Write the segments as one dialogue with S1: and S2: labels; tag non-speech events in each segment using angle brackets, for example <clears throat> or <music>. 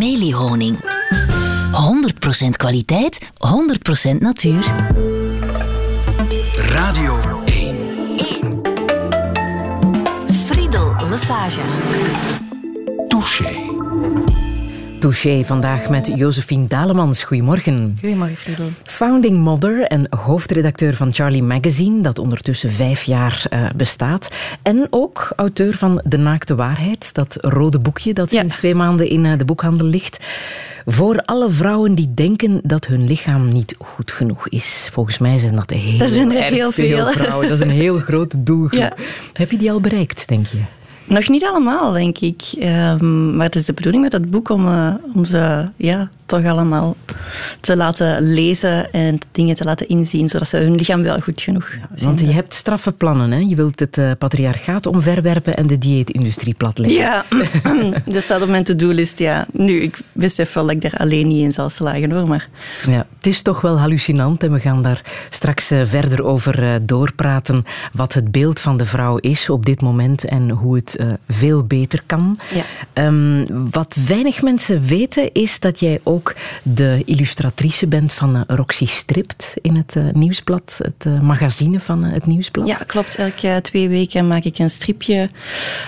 S1: Meliehoning. 100% kwaliteit, 100% natuur.
S2: Radio 1.
S1: Friedel Lassage.
S2: Touché.
S3: Touché vandaag met Josephine Dalemans. Goedemorgen.
S4: Goedemorgen, Friedel.
S3: Founding mother en hoofdredacteur van Charlie Magazine, dat ondertussen vijf jaar eh, bestaat. En ook auteur van De Naakte Waarheid, dat rode boekje dat
S4: Ja.
S3: sinds twee maanden in eh, de boekhandel ligt. Voor alle vrouwen die denken dat hun lichaam niet goed genoeg is. Volgens mij zijn dat heel,
S4: Dat zijn er
S3: erg
S4: heel veel.
S3: vrouwen. Dat is een heel <laughs> grote doelgroep.
S4: Ja.
S3: Heb je die al bereikt, denk je?
S4: Nog niet allemaal, denk ik. Ehm, maar het is de bedoeling met dat boek om, eh, om ze ja, toch allemaal te laten lezen en dingen te laten inzien, zodat ze hun lichaam wel goed genoeg
S3: Want je hebt straffe plannen. Hè? Je wilt het eh, patriarchaat omverwerpen en de dieetindustrie platleggen.
S4: Ja, <clears throat> dat staat op mijn to-do-list, ja. Nu, ik besef wel dat ik daar alleen niet in zal slagen, hoor, maar...
S3: Ja, het is toch wel hallucinant en we gaan daar straks eh, verder over doorpraten wat het beeld van de vrouw is op dit moment en hoe het eh, veel beter kan.
S4: Ja.
S3: Ehm, wat weinig mensen weten is dat jij ook de illustratrice bent van eh, Roxy Stript in het eh, Nieuwsblad, het magazine van het Nieuwsblad.
S4: Ja, klopt. Elke twee weken maak ik een stripje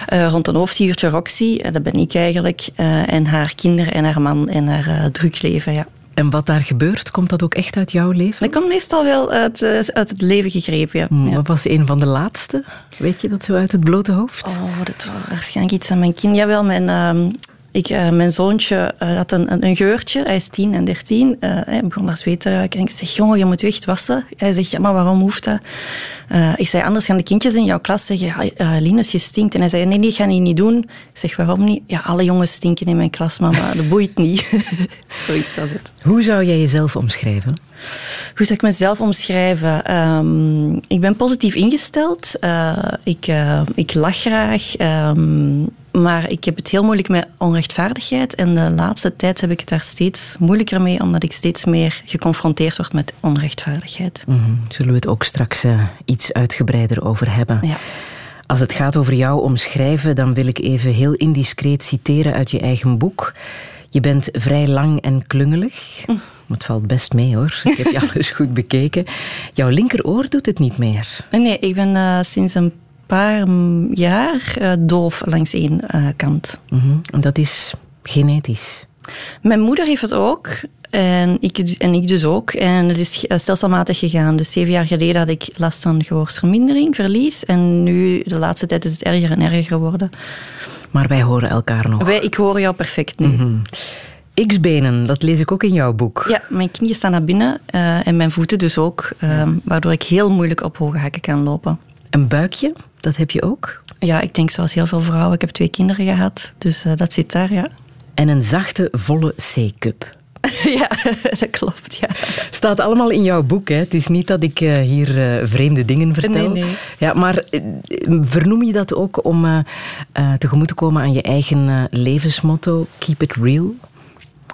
S4: rond een hoofdfiguurtje Roxy. Dat ben ik eigenlijk. en haar kinderen en haar man en haar drukleven, ja.
S3: En wat daar gebeurt, komt dat ook echt uit jouw leven?
S4: Dat komt meestal wel uit, eh, uit het leven gegrepen, ja.
S3: Hmm,
S4: ja.
S3: Wat was een van de laatste? Weet je dat zo uit het blote hoofd?
S4: Oh, dat was waarschijnlijk iets aan mijn kind. Jawel, mijn, ehm, ik, eh, mijn zoontje eh, had een, een, geurtje. Hij is 10 en 13. Eh, hij begon naar zweet te ruiken. En ik zeg, jongen, je moet echt wassen. Hij zegt, ja, maar waarom hoeft dat? Ik zei, anders gaan de kindjes in jouw klas zeggen, Linus, je stinkt. En hij zei, nee, nee, ga je niet doen. Ik zeg, waarom niet? Ja, alle jongens stinken in mijn klas, mama. Dat boeit niet. <laughs> Zoiets was het.
S3: Hoe zou jij jezelf omschrijven?
S4: Hoe zou ik mezelf omschrijven? Ehm, ik ben positief ingesteld. Eh, ik, eh, ik lach graag. ehm, maar ik heb het heel moeilijk met onrechtvaardigheid. En de laatste tijd heb ik het daar steeds moeilijker mee, omdat ik steeds meer geconfronteerd word met onrechtvaardigheid.
S3: Mhm. Zullen we het ook straks eh, iets uitgebreider over hebben?
S4: Ja.
S3: Als het gaat over jou omschrijven, dan wil ik even heel indiscreet citeren uit je eigen boek. Je bent vrij lang en klungelig. Maar Het valt best mee hoor. Ik heb je alles <laughs> goed bekeken. Jouw linkeroor doet het niet meer.
S4: Nee, ik ben eh, sinds een paar jaar eh, doof langs één eh, kant.
S3: Mhm. En dat is genetisch.
S4: Mijn moeder heeft het ook. En ik, en ik dus ook. En het is eh, stelselmatig gegaan. Dus zeven jaar geleden had ik last van gehoorsvermindering, verlies. En nu, de laatste tijd, is het erger en erger geworden.
S3: Maar wij horen elkaar nog.
S4: Wij, ik hoor jou perfect nu.
S3: X-benen, dat lees ik ook in jouw boek.
S4: Ja, mijn knieën staan naar binnen. eh, en mijn voeten dus ook. eh, Waardoor ik heel moeilijk op hoge hakken kan lopen.
S3: Een buikje, dat heb je ook.
S4: Ja, ik denk zoals heel veel vrouwen. Ik heb twee kinderen gehad. Dus eh, dat zit daar, ja.
S3: En een zachte, volle C-cup. <laughs>
S4: ja, <laughs> dat klopt, ja.
S3: Staat allemaal in jouw boek. Hè? Het is niet dat ik eh, hier eh, vreemde dingen vertel.
S4: Nee, nee.
S3: Ja, maar eh, vernoem je dat ook om eh, eh, tegemoet te komen aan je eigen eh, levensmotto? Keep it real?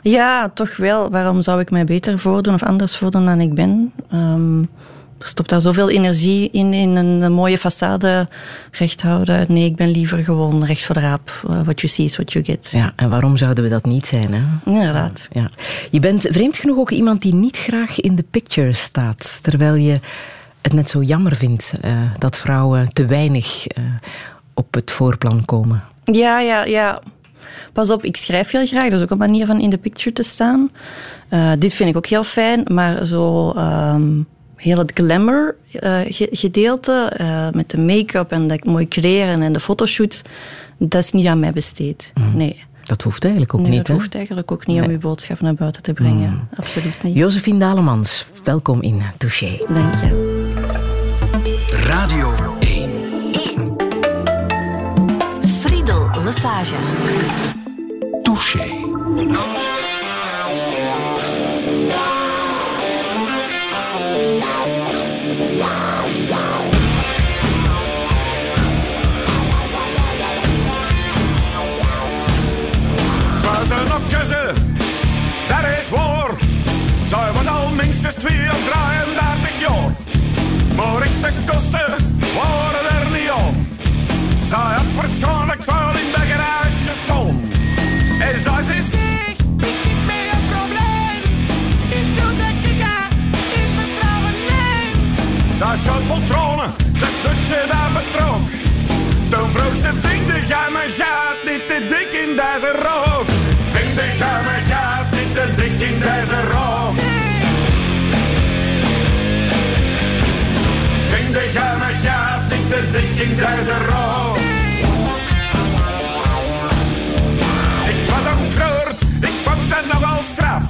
S4: Ja, toch wel. Waarom zou ik mij beter voordoen of anders voordoen dan ik ben? Ehm, er stopt daar zoveel energie in, in een, mooie façade recht houden. Nee, ik ben liever gewoon recht voor de raap. Uh, what you see is what you get.
S3: Ja, en waarom zouden we dat niet zijn? Hè?
S4: Inderdaad.
S3: Ja. Je bent vreemd genoeg ook iemand die niet graag in de picture staat. Terwijl je het net zo jammer vindt eh, dat vrouwen te weinig eh, op het voorplan komen.
S4: Ja, ja, ja. Pas op, ik schrijf heel graag. Dat is ook een manier van in de picture te staan. Dit vind ik ook heel fijn, maar zo um, heel het glamour uh, gedeelte uh, met de make-up en de mooie kleren en de fotoshoots, dat is niet aan mij besteed. Mm. Nee.
S3: Dat hoeft eigenlijk ook
S4: nee,
S3: niet.
S4: Dat hoeft eigenlijk ook niet nee. om uw boodschap naar buiten te brengen. Mm. Absoluut niet.
S3: Josephine Dalemans, welkom in Touché.
S4: Dank je.
S2: Radio 1.
S1: 1. Friedel Lassage.
S2: Touché.
S5: is waar. Zij was al minstens 32 jaar. Maar de kosten waren er niet om. Zij had waarschijnlijk vuil in de garage gestaan. En zij zei, ik zit meer een probleem. Is het dat ik ga in vertrouwen neem? Zij schoot vol tronen, dat stukje daar betrok. Toen vroeg ze, vind jij mijn gaat niet te dik in deze rook? Te dik in deze rook? Ik was ontroerd, ik vond dat nogal straf.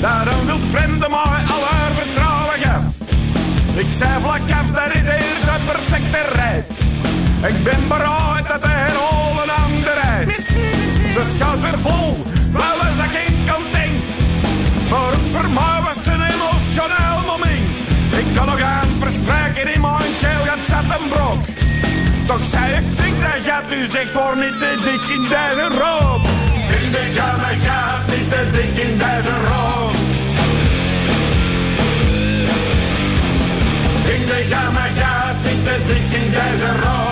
S5: Daarom wil vreemde mij al haar vertrouwen gaf. Ik zei vlak af, dat is hier de perfecte rijdt. Ik ben bereid dat te herhalen aan de rijdt. Ze schuilt weer vol, wel was dat geen content. Maar ook voor mij was het een emotioneel moment. Aan verspreken in mijn keel, gaat zat een brok. Toch zei ik, vind dat gaat u zegt, hoor niet te dik in deze rook. Vind dat gaat, maar gaat niet te dik in deze rook. Vind dat gaat, maar gaat niet te dik in deze rook.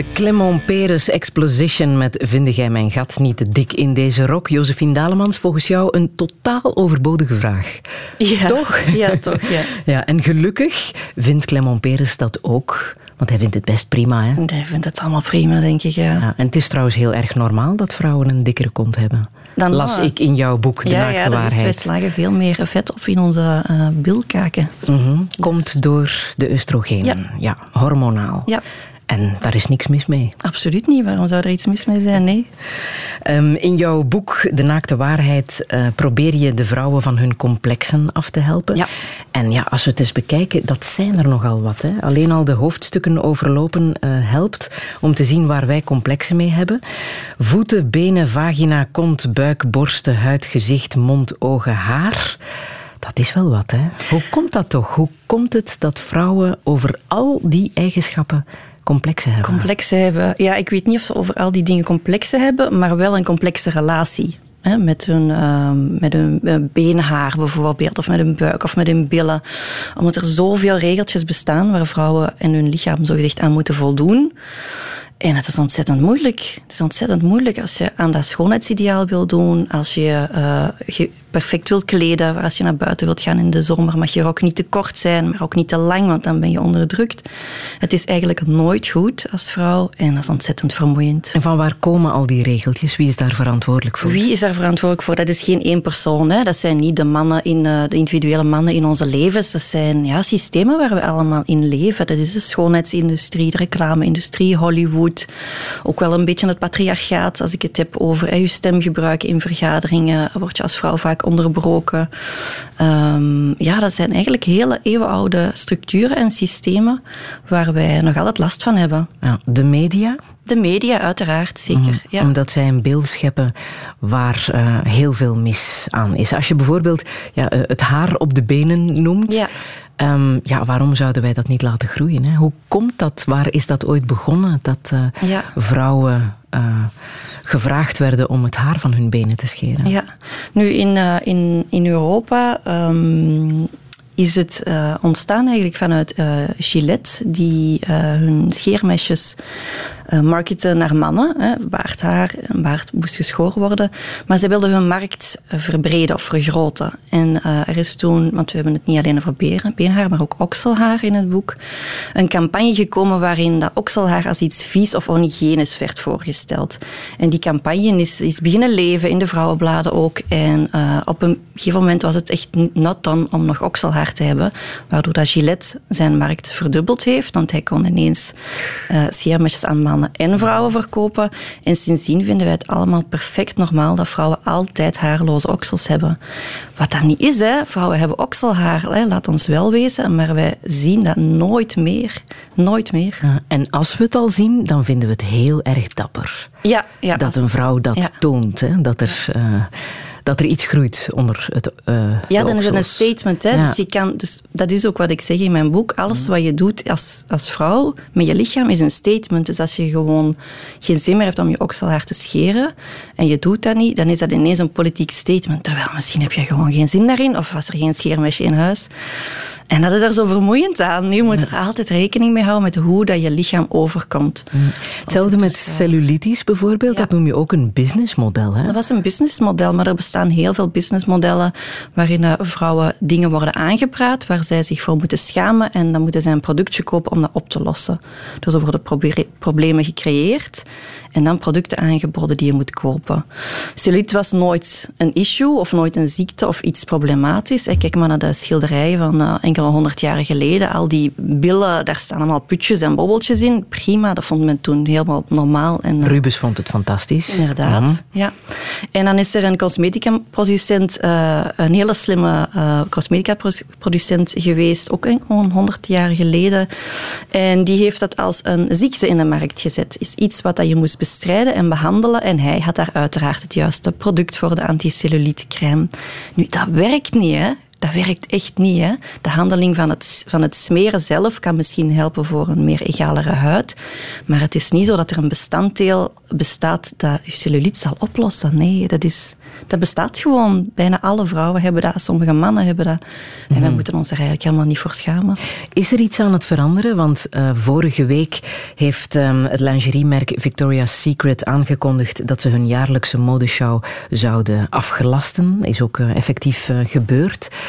S5: De
S3: Clement Peres Exposition met Vind jij mijn gat niet te dik in deze rok? Josephine Dalemans, volgens jou een totaal overbodige vraag.
S4: Ja,
S3: Toch?
S4: Ja, toch, ja. <laughs>
S3: Ja, en gelukkig vindt Clement Peres dat ook, want hij vindt het best prima. Hè?
S4: Hij vindt het allemaal prima, denk ik, ja.
S3: Ja, en het is trouwens heel erg normaal dat vrouwen een dikkere kont hebben.
S4: Dan
S3: Las ik in jouw boek De
S4: ja,
S3: Naakte
S4: ja, dat is, wij
S3: Waarheid.
S4: slagen veel meer vet op in onze eh bilkaken.
S3: Mhm. Komt door de oestrogenen.
S4: Ja.
S3: ja, hormonaal.
S4: Ja.
S3: En daar is niks mis mee.
S4: Absoluut niet. Waarom zou er iets mis mee zijn? Nee.
S3: Ehm, in jouw boek De Naakte Waarheid eh, probeer je de vrouwen van hun complexen af te helpen.
S4: Ja.
S3: En ja, als we het eens bekijken, dat zijn er nogal wat. Hè? Alleen al de hoofdstukken overlopen eh, helpt om te zien waar wij complexen mee hebben. Voeten, benen, vagina, kont, buik, borsten, huid, gezicht, mond, ogen, haar. Dat is wel wat, hè? Hoe komt dat toch? Hoe komt het dat vrouwen over al die eigenschappen complexen hebben?
S4: Complexen hebben. Ja, ik weet niet of ze over al die dingen complexen hebben, maar wel een complexe relatie. Hè, met hun, ehm, met hun eh, beenhaar bijvoorbeeld, of met hun buik of met hun billen. Omdat er zoveel regeltjes bestaan waar vrouwen en hun lichaam zogezegd aan moeten voldoen. En het is ontzettend moeilijk. Het is ontzettend moeilijk als je aan dat schoonheidsideaal wil doen, als je eh, je perfect wilt kleden, als je naar buiten wilt gaan in de zomer, mag je rok niet te kort zijn, maar ook niet te lang, want dan ben je onderdrukt. Het is eigenlijk nooit goed als vrouw en dat is ontzettend vermoeiend.
S3: En van waar komen al die regeltjes? Wie is daar verantwoordelijk voor?
S4: Wie is daar verantwoordelijk voor? Dat is geen één persoon. Hè. Dat zijn niet de mannen in eh, de individuele mannen in onze levens. Dat zijn ja, systemen waar we allemaal in leven. Dat is de schoonheidsindustrie, de reclame-industrie, Hollywood. Ook wel een beetje het patriarchaat. Als ik het heb over je stemgebruik in vergaderingen, word je als vrouw vaak onderbroken. Ehm, ja, dat zijn eigenlijk hele eeuwenoude structuren en systemen waar wij nog altijd last van hebben.
S3: Ja, de media,
S4: De media, uiteraard, zeker. Ja.
S3: omdat zij een beeld scheppen waar eh, heel veel mis aan is. Als je bijvoorbeeld ja, eh, het haar op de benen noemt,
S4: Ja.
S3: Ehm, ja, waarom zouden wij dat niet laten groeien? Hè? Hoe komt dat? Waar is dat ooit begonnen? Dat eh,
S4: Ja.
S3: vrouwen eh, gevraagd werden om het haar van hun benen te scheren.
S4: Ja, nu in, eh, in, in Europa ehm, is het ontstaan eigenlijk vanuit eh, Gillette, die hun scheermesjes marketen naar mannen. Hè. Baardhaar, een baard moest geschoren worden. Maar ze wilden hun markt eh, verbreden of vergroten. En eh, er is toen, want we hebben het niet alleen over beren- beenhaar, maar ook okselhaar in het boek, een campagne gekomen waarin dat okselhaar als iets vies of onhygiënisch werd voorgesteld. En die campagne is, is beginnen leven in de vrouwenbladen ook. En eh, op een gegeven moment was het echt not done om nog okselhaar te hebben, waardoor dat Gillette zijn markt verdubbeld heeft, want hij kon ineens eh scheermesjes aan mannen mannen en vrouwen verkopen. En sindsdien vinden wij het allemaal perfect normaal dat vrouwen altijd haarloze oksels hebben. Wat dat niet is, hè. vrouwen hebben okselhaar, hè. laat ons wel wezen, maar wij zien dat nooit meer. Nooit meer.
S3: Ja, en als we het al zien, dan vinden we het heel erg dapper.
S4: Ja, ja,
S3: dat
S4: als-
S3: een vrouw dat
S4: ja.
S3: toont. Hè? Dat, er, eh, dat er iets groeit onder het eh
S4: Ja, dan is het een statement. Hè?
S3: Ja.
S4: Dus, je kan, dus dat is ook wat ik zeg in mijn boek. Alles wat je doet als, als vrouw met je lichaam is een statement. Dus als je gewoon geen zin meer hebt om je okselhaar te scheren en je doet dat niet, dan is dat ineens een politiek statement. Terwijl misschien heb je gewoon geen zin daarin of was er geen scheermesje in huis. En dat is er zo vermoeiend aan. Je moet er altijd rekening mee houden met hoe dat je lichaam overkomt.
S3: Hetzelfde met cellulitis bijvoorbeeld,
S4: Ja.
S3: dat noem je ook een businessmodel. Hè?
S4: Dat was een businessmodel, maar er bestaan heel veel businessmodellen waarin eh, vrouwen dingen worden aangepraat waar zij zich voor moeten schamen en dan moeten zij een productje kopen om dat op te lossen. Dus er worden proble- problemen gecreëerd en dan producten aangeboden die je moet kopen. Cellulite was nooit een issue of nooit een ziekte of iets problematisch. Kijk maar naar de schilderijen van eh, enkele honderd jaren geleden. Al die billen, daar staan allemaal putjes en bobbeltjes in. Prima, dat vond men toen helemaal normaal. En, eh,
S3: Rubens vond het fantastisch.
S4: Inderdaad,
S3: Mhm.
S4: ja. En dan is er een cosmetica-producent, eh, een hele slimme cosmetica-producent geweest, ook gewoon 100 jaar geleden. En die heeft dat als een ziekte in de markt gezet. Is iets wat dat je moest bestrijden en behandelen. En hij had daar uiteraard het juiste product voor de anticellulitecrème. Nu, dat werkt niet, hè. Dat werkt echt niet. Hè? De handeling van het, van het smeren zelf kan misschien helpen voor een meer egalere huid. Maar het is niet zo dat er een bestanddeel bestaat dat je celluliet zal oplossen. Nee, dat, is, dat bestaat gewoon. Bijna alle vrouwen hebben dat, sommige mannen hebben dat. En wij moeten ons er eigenlijk helemaal niet voor schamen.
S3: Is er iets aan het veranderen? Want eh, vorige week heeft ehm, het lingeriemerk Victoria's Secret aangekondigd dat ze hun jaarlijkse modeshow zouden afgelasten. Is ook eh, effectief eh, gebeurd.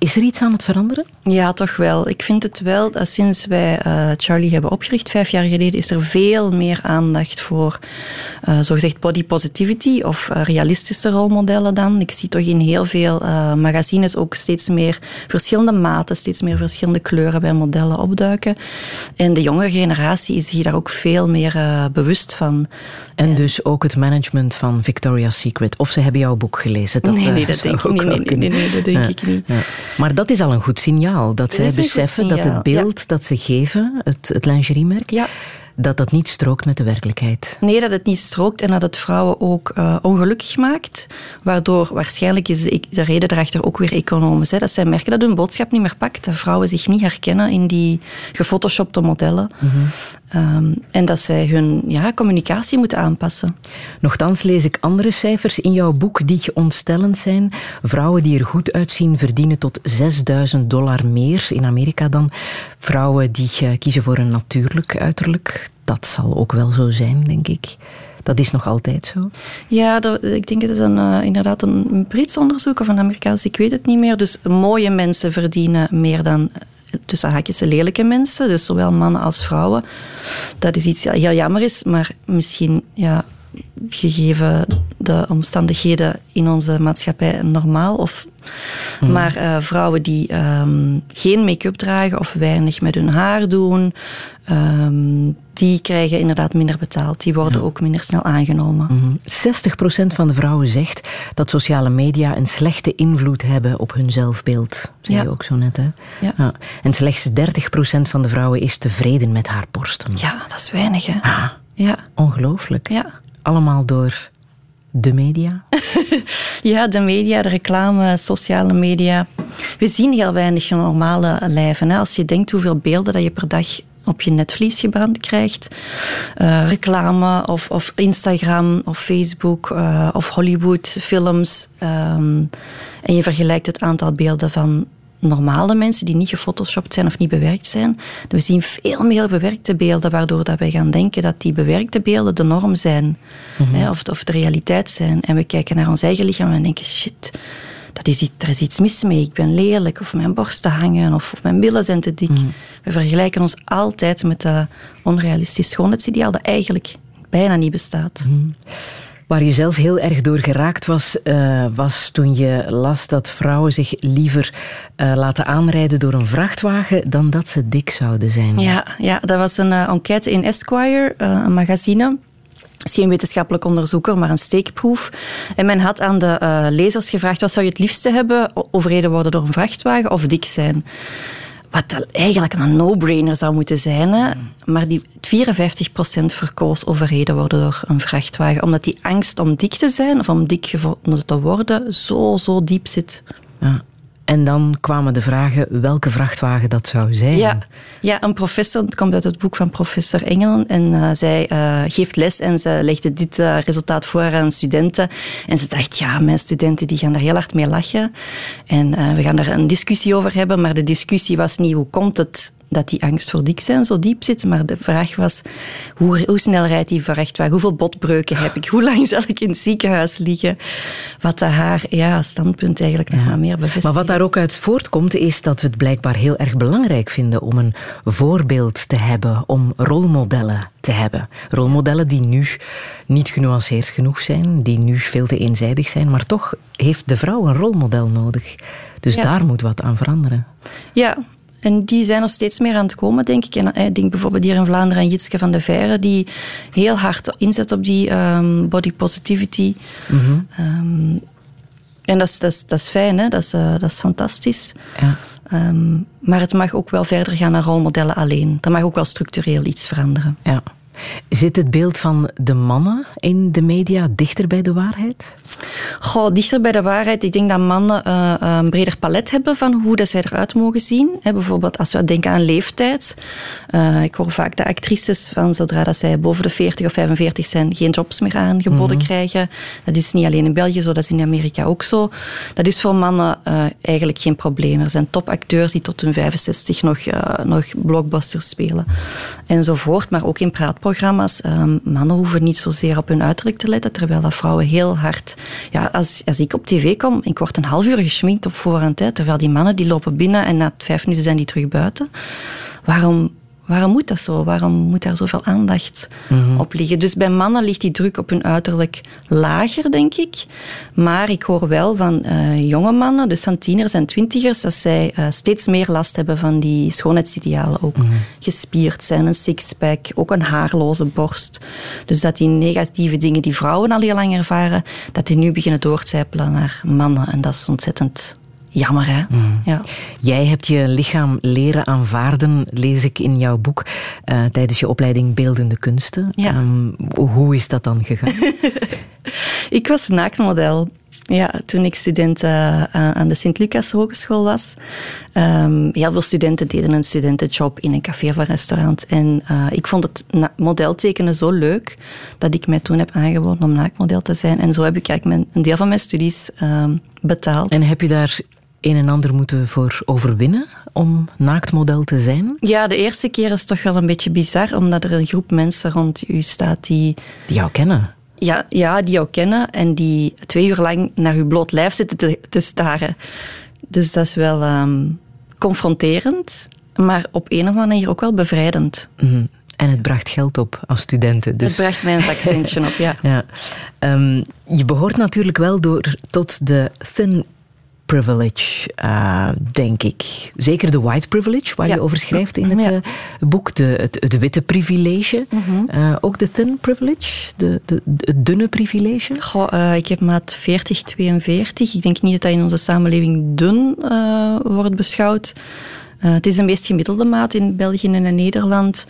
S3: Is er iets aan het veranderen?
S4: Ja, toch wel. Ik vind het wel, dat sinds wij eh, Charlie hebben opgericht, vijf jaar geleden, is er veel meer aandacht voor eh zogezegd body positivity of eh, realistische rolmodellen dan. Ik zie toch in heel veel magazines ook steeds meer verschillende maten, steeds meer verschillende kleuren bij modellen opduiken. En de jongere generatie is hier daar ook veel meer bewust van.
S3: En dus ook het management van Victoria's Secret. Of ze hebben jouw boek gelezen. Dat,
S4: nee, nee, dat denk ik
S3: ook
S4: niet. Nee, nee, nee, dat denk ik niet.
S3: ja. Maar dat is al een goed signaal. Dat zij beseffen dat het beeld dat ze geven, het, het lingeriemerk,
S4: Ja.
S3: dat dat niet strookt met de werkelijkheid.
S4: Nee, dat het niet strookt en dat het vrouwen ook eh, ongelukkig maakt. Waardoor waarschijnlijk is de, de reden erachter ook weer economisch. Hè, dat zij merken dat hun boodschap niet meer pakt. Dat vrouwen zich niet herkennen in die gefotoshopte modellen. Ehm, en dat zij hun ja, communicatie moeten aanpassen.
S3: Nochtans lees ik andere cijfers in jouw boek die ontstellend zijn. Vrouwen die er goed uitzien verdienen tot 6000 dollar meer in Amerika dan vrouwen die eh, kiezen voor een natuurlijk uiterlijk. Dat zal ook wel zo zijn, denk ik. Dat is nog altijd zo.
S4: Ja, dat, ik denk dat het een, eh, inderdaad een, Brits onderzoek of een Amerikaans, ik weet het niet meer. Dus mooie mensen verdienen meer dan tussen haakjes lelijke mensen, dus zowel mannen als vrouwen. Dat is iets heel jammer is, maar misschien ja, gegeven de omstandigheden in onze maatschappij normaal. Of, Maar eh, vrouwen die ehm, geen make-up dragen of weinig met hun haar doen, ehm, die krijgen inderdaad minder betaald. Die worden ook minder snel aangenomen.
S3: Mhm. 60% van de vrouwen zegt dat sociale media een slechte invloed hebben op hun zelfbeeld. Zei
S4: Ja.
S3: je ook zo net, hè?
S4: Ja.
S3: En slechts 30% van de vrouwen is tevreden met haar borsten.
S4: Ja, dat is weinig, hè?
S3: Ah,
S4: Ja,
S3: ongelooflijk.
S4: ja.
S3: Allemaal door de media. <laughs>
S4: ja, de media, de reclame, sociale media. We zien heel weinig normale lijven. Hè. Als je denkt hoeveel beelden dat je per dag op je netvlies gebrand krijgt. eh, reclame of, of Instagram of Facebook eh, of Hollywood films. ehm, en je vergelijkt het aantal beelden van normale mensen die niet gefotoshopt zijn of niet bewerkt zijn. We zien veel meer bewerkte beelden, waardoor dat wij gaan denken dat die bewerkte beelden de norm zijn. hè, of, of de realiteit zijn. En we kijken naar ons eigen lichaam en denken, shit, dat is iets, er is iets mis mee. Ik ben lelijk, of mijn borsten hangen, of, of mijn billen zijn te dik. We vergelijken ons altijd met dat onrealistisch schoonheidsideaal dat eigenlijk bijna niet bestaat.
S3: Waar je zelf heel erg door geraakt was, uh, was toen je las dat vrouwen zich liever uh, laten aanrijden door een vrachtwagen dan dat ze dik zouden zijn.
S4: Ja, ja dat was een uh, enquête in Esquire, een magazine is geen wetenschappelijk onderzoeker, maar een steekproef. En men had aan de lezers gevraagd, wat zou je het liefste hebben? Overreden worden door een vrachtwagen of dik zijn? Wat eigenlijk een no-brainer zou moeten zijn. Hè? Maar die 54% verkoos overreden worden door een vrachtwagen. Omdat die angst om dik te zijn of om dik gevonden te worden zo, zo diep zit.
S3: Ja. En dan kwamen de vragen welke vrachtwagen dat zou zijn.
S4: Ja, ja een professor, het komt uit het boek van professor Engelen. En uh, zij uh, geeft les en ze legde dit uh, resultaat voor aan studenten. En ze dacht, ja, mijn studenten die gaan daar heel hard mee lachen. En we gaan daar een discussie over hebben. Maar de discussie was niet hoe komt het dat die angst voor dik zijn zo diep zit. Maar de vraag was, hoe, hoe snel rijdt die vrachtwagen? Hoeveel botbreuken heb ik? Hoe lang zal ik in het ziekenhuis liggen? Wat haar ja, standpunt eigenlijk nog maar meer bevestigt.
S3: Maar wat daar ook uit voortkomt, is dat we het blijkbaar heel erg belangrijk vinden om een voorbeeld te hebben, om rolmodellen te hebben. Rolmodellen die nu niet genuanceerd genoeg zijn, die nu veel te eenzijdig zijn, maar toch heeft de vrouw een rolmodel nodig. Dus ja. daar moet wat aan veranderen.
S4: Ja, en die zijn er steeds meer aan het komen, denk ik. En ik denk bijvoorbeeld hier in Vlaanderen aan Jitske van de Veire, die heel hard inzet op die um, body positivity. Mm -hmm. um, en dat is, dat, is, dat is fijn, hè? Dat, is, uh, dat is fantastisch. Ja. Um, maar het mag ook wel verder gaan naar rolmodellen alleen. Er mag ook wel structureel iets veranderen.
S3: Ja. Zit het beeld van de mannen in de media dichter bij de waarheid?
S4: Goh, dichter bij de waarheid. Ik denk dat mannen uh, een breder palet hebben van hoe dat zij eruit mogen zien. He, bijvoorbeeld als we denken aan leeftijd. Uh, ik hoor vaak dat actrices van zodra dat zij boven de 40 of 45 zijn geen jobs meer aangeboden mm -hmm. krijgen. Dat is niet alleen in België zo, dat is in Amerika ook zo. Dat is voor mannen uh, eigenlijk geen probleem. Er zijn topacteurs die tot hun 65 nog, nog blockbusters spelen. Enzovoort, maar ook in praatprogramma's programma's. Um, mannen hoeven niet zozeer op hun uiterlijk te letten, terwijl dat vrouwen heel hard... Ja, als, als ik op tv kom, ik word een half uur geschminkt op voorhand, hè, terwijl die mannen die lopen binnen en na vijf minuten zijn die terug buiten. Waarom Waarom moet dat zo? Waarom moet daar zoveel aandacht mm-hmm. op liggen? Dus bij mannen ligt die druk op hun uiterlijk lager, denk ik. Maar ik hoor wel van uh, jonge mannen, dus van tieners en twintigers, dat zij uh, steeds meer last hebben van die schoonheidsidealen. Ook mm-hmm. gespierd zijn, een sixpack, ook een haarloze borst. Dus dat die negatieve dingen die vrouwen al heel lang ervaren, dat die nu beginnen doorcijpelen naar mannen. En dat is ontzettend Jammer, hè?
S3: Mm. Ja. Jij hebt je lichaam leren aanvaarden, lees ik in jouw boek, uh, tijdens je opleiding Beeldende Kunsten.
S4: Ja.
S3: Um, hoe is dat dan gegaan? <laughs>
S4: ik was naaktmodel. Ja, toen ik student uh, aan de Sint-Lucas Hogeschool was. Um, heel veel studenten deden een studentenjob in een café of een restaurant. En uh, ik vond het modeltekenen zo leuk dat ik mij toen heb aangeboden om naaktmodel te zijn. En zo heb ik eigenlijk mijn, een deel van mijn studies um, betaald.
S3: En heb je daar een en ander moeten voor overwinnen om naaktmodel te zijn?
S4: Ja, de eerste keer is toch wel een beetje bizar, omdat er een groep mensen rond u staat die...
S3: Die jou kennen?
S4: Ja, ja die jou kennen en die twee uur lang naar uw bloot lijf zitten te, te staren. Dus dat is wel um, confronterend, maar op een of andere manier ook wel bevrijdend.
S3: Mm. En het bracht geld op als studenten. Dus.
S4: Het bracht mij een zakcentje op, ja. <laughs>
S3: ja. Um, je behoort natuurlijk wel door, tot de thin privilege, uh, denk ik. Zeker de white privilege, waar ja. je over schrijft in het ja. uh, boek. De, het, witte privilege. Mm -hmm. uh, ook de thin privilege, de, de, het dunne privilege.
S4: Goh, ik heb maat 40, 42. Ik denk niet dat dat in onze samenleving dun wordt beschouwd. Uh, het is de meest gemiddelde maat in België en in Nederland.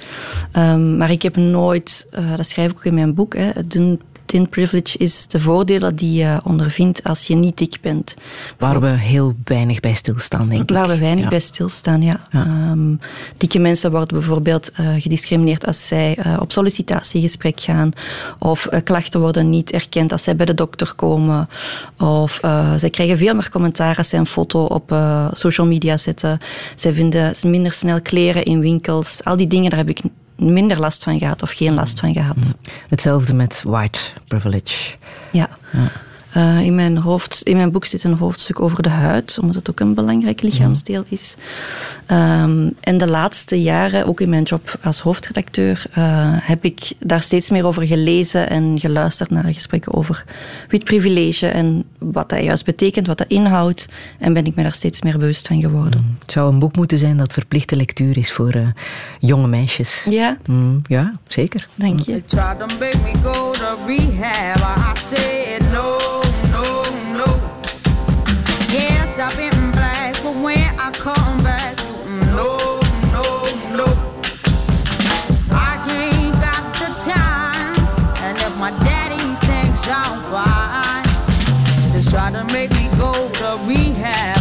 S4: Um, maar ik heb nooit, uh, dat schrijf ik ook in mijn boek, hè, dun thin privilege is de voordelen die je ondervindt als je niet dik bent.
S3: Waar we heel weinig bij stilstaan, denk ik.
S4: Waar we weinig ja. bij stilstaan, ja. ja. Um, dikke mensen worden bijvoorbeeld uh, gediscrimineerd als zij uh, op sollicitatiegesprek gaan. Of uh, klachten worden niet erkend als zij bij de dokter komen. Of zij krijgen veel meer commentaar als zij een foto op social media zetten. Zij vinden minder snel kleren in winkels. Al die dingen, daar heb ik minder last van gehad of geen last van gehad.
S3: Hetzelfde met white privilege.
S4: Ja. ja. Eh, in, mijn hoofd, in mijn boek zit een hoofdstuk over de huid, omdat het ook een belangrijk lichaamsdeel is. Ehm, en de laatste jaren, ook in mijn job als hoofdredacteur, eh, heb ik daar steeds meer over gelezen en geluisterd naar gesprekken over wit privilege en wat dat juist betekent, wat dat inhoudt. En ben ik me daar steeds meer bewust van geworden.
S3: Mm. Het zou een boek moeten zijn dat verplichte lectuur is voor uh, jonge meisjes.
S4: Ja?
S3: Mm, ja, zeker.
S4: Dank je.
S6: They Yes, I've been black, but when I come back, mm, no, no, no. I ain't got the time, and if my daddy thinks I'm fine, they try to make me go to rehab.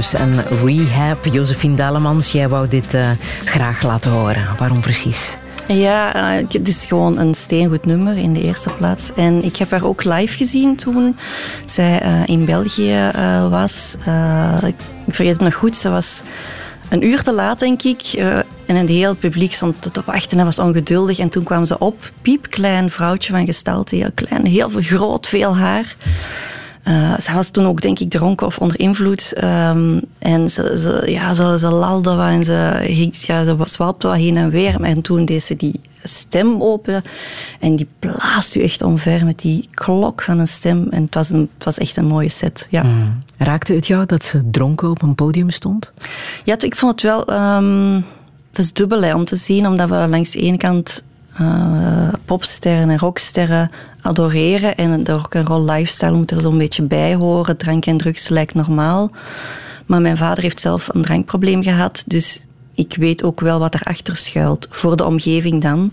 S3: Winehouse en Rehab. Josephine Dalemans, jij wou dit eh, graag laten horen. Waarom precies?
S4: Ja, eh, het is gewoon een steengoed nummer in de eerste plaats. En ik heb haar ook live gezien toen zij eh, in België was. Ik vergeet het nog goed, ze was een uur te laat, denk ik. en het hele publiek stond te wachten en was ongeduldig. En toen kwam ze op, piepklein vrouwtje van gestalte, heel klein, heel veel, groot, veel haar. Eh, zij was toen ook, denk ik, dronken of onder invloed. Ehm, en ze, ze, ja, ze, ze lalde wat en ze, ja, ze zwalpte wat heen en weer. En toen deed ze die stem open en die blaast u echt omver met die klok van een stem. En het was, een, het was echt een mooie set, ja.
S3: Raakte het jou dat ze dronken op een podium stond?
S4: Ja, ik vond het wel... ehm het is dubbel hè, om te zien, omdat we langs de ene kant eh, popsterren en rocksterren adoreren en de rock'n'roll lifestyle moet er zo'n beetje bij horen. Drank en drugs lijkt normaal. Maar mijn vader heeft zelf een drankprobleem gehad, dus ik weet ook wel wat erachter schuilt, voor de omgeving dan.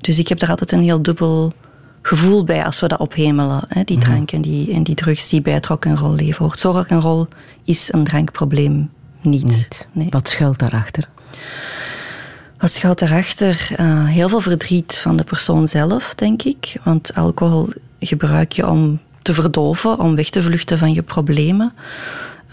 S4: Dus ik heb er altijd een heel dubbel gevoel bij als we dat ophemelen. Hè, die drank en die, en die drugs die bij het rock'n'roll leven hoort. Zo rock'n'roll is een drankprobleem niet.
S3: Niet.
S4: Nee.
S3: Wat schuilt daarachter?
S4: Wat schuilt daarachter? Eh, heel veel verdriet van de persoon zelf, denk ik. Want alcohol gebruik je om te verdoven, om weg te vluchten van je problemen.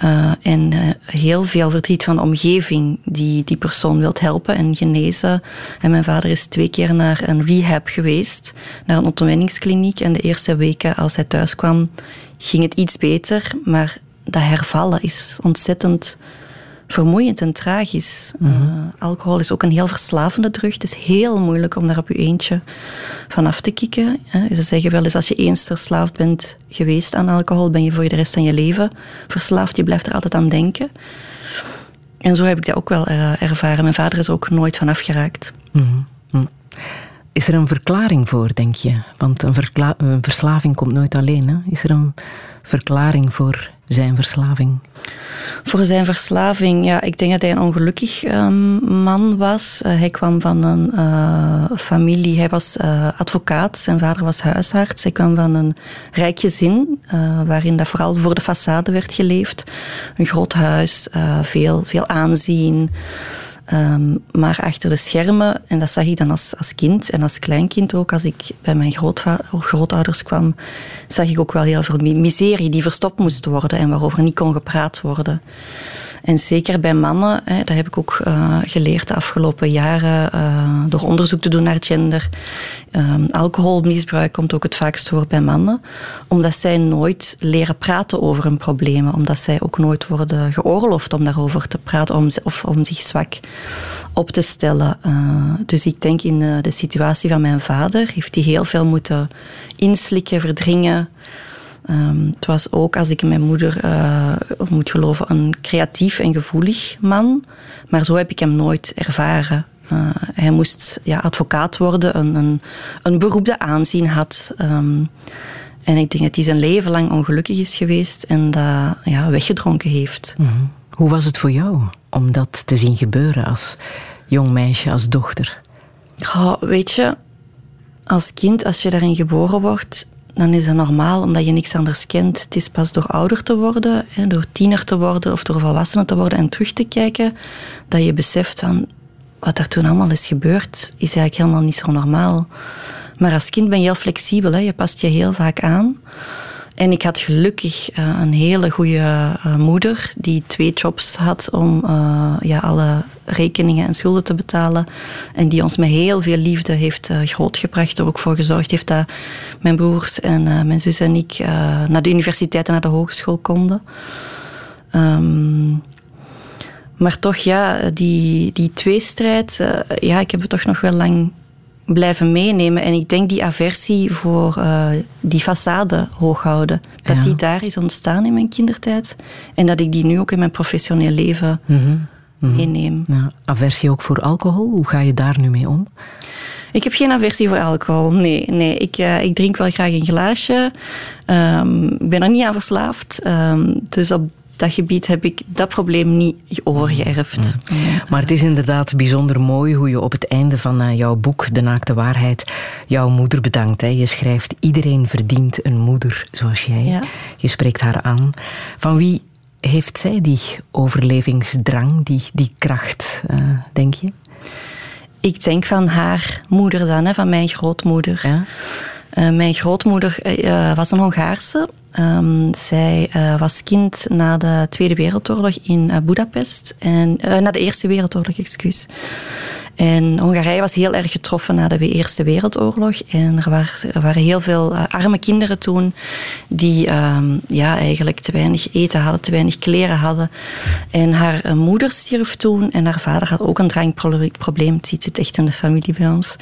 S4: Uh, en uh, heel veel verdriet van de omgeving die die persoon wilt helpen en genezen. En mijn vader is twee keer naar een rehab geweest, naar een ontwenningskliniek. En de eerste weken als hij thuis kwam, ging het iets beter. Maar dat hervallen is ontzettend vermoeiend en tragisch. Mm -hmm. uh, alcohol is ook een heel verslavende drug. Het is heel moeilijk om daar op je eentje van af te kicken. Hè. Ze zeggen wel eens, als je eens verslaafd bent geweest aan alcohol, ben je voor de rest van je leven verslaafd. Je blijft er altijd aan denken. En zo heb ik dat ook wel uh, ervaren. Mijn vader is er ook nooit van afgeraakt.
S3: Mm -hmm. Is er een verklaring voor, denk je? Want een, een verslaving komt nooit alleen. Hè? Is er een verklaring voor zijn verslaving?
S4: Voor zijn verslaving, ja, ik denk dat hij een ongelukkig um, man was. Uh, hij kwam van een uh, familie, hij was uh, advocaat, zijn vader was huisarts. Hij kwam van een rijk gezin, waarin dat vooral voor de façade werd geleefd. Een groot huis, veel, veel aanzien. Um, maar achter de schermen, en dat zag ik dan als, als kind en als kleinkind ook, als ik bij mijn grootouders kwam, zag ik ook wel heel veel miserie die verstopt moest worden en waarover niet kon gepraat worden. En zeker bij mannen, hè, dat heb ik ook uh, geleerd de afgelopen jaren uh, door onderzoek te doen naar gender. Um, alcoholmisbruik komt ook het vaakst voor bij mannen, omdat zij nooit leren praten over hun problemen, omdat zij ook nooit worden geoorloofd om daarover te praten om, of om zich zwak op te stellen. Uh, dus ik denk in de, de situatie van mijn vader heeft hij heel veel moeten inslikken, verdringen. Um, het was ook, als ik mijn moeder uh, moet geloven, een creatief en gevoelig man. Maar zo heb ik hem nooit ervaren. Uh, hij moest ja, advocaat worden, een, een, een beroep dat aanzien had. Um, en ik denk dat hij zijn leven lang ongelukkig is geweest en dat ja, weggedronken heeft.
S3: Mm -hmm. Hoe was het voor jou om dat te zien gebeuren als jong meisje, als dochter?
S4: Weet je, als kind, als je daarin geboren wordt, dan is dat normaal, omdat je niks anders kent. Het is pas door ouder te worden, door tiener te worden of door volwassenen te worden en terug te kijken, dat je beseft van wat er toen allemaal is gebeurd, is eigenlijk helemaal niet zo normaal. Maar als kind ben je heel flexibel, hè? je past je heel vaak aan. En ik had gelukkig uh, een hele goede uh, moeder die twee jobs had om uh, ja, alle rekeningen en schulden te betalen. En die ons met heel veel liefde heeft grootgebracht. Er ook voor gezorgd heeft dat mijn broers en mijn zus en ik naar de universiteit en naar de hogeschool konden. Um, maar toch, ja, die, die tweestrijd, ja, ik heb het toch nog wel lang blijven meenemen. En ik denk die aversie voor uh, die façade hoog houden, dat ja. die daar is ontstaan in mijn kindertijd. En dat ik die nu ook in mijn professioneel leven mm -hmm. Mm -hmm. meeneem.
S3: Ja, aversie ook voor alcohol, hoe ga je daar nu mee om?
S4: Ik heb geen aversie voor alcohol, nee. nee. Ik, uh, ik drink wel graag een glaasje. Um, ik ben er niet aan verslaafd. Um, dus op dat gebied heb ik dat probleem niet overgeërfd.
S3: Mm. Maar het is inderdaad bijzonder mooi hoe je op het einde van uh, jouw boek, De Naakte Waarheid, jouw moeder bedankt. Hè. Je schrijft, iedereen verdient een moeder zoals jij. Ja. Je spreekt haar aan. Van wie heeft zij die overlevingsdrang, die, die kracht, uh, denk je?
S4: Ik denk van haar moeder dan, hè, van mijn grootmoeder. Ja? Uh, mijn grootmoeder uh, was een Hongaarse. Um, zij was kind na de Tweede Wereldoorlog in Budapest. En, na de Eerste Wereldoorlog, excuus. En Hongarije was heel erg getroffen na de Eerste Wereldoorlog. En er, er waren heel veel arme kinderen toen die um, ja, eigenlijk te weinig eten hadden, te weinig kleren hadden. En haar moeder stierf toen en haar vader had ook een drankprobleem. Het zit echt in de familie bij ons.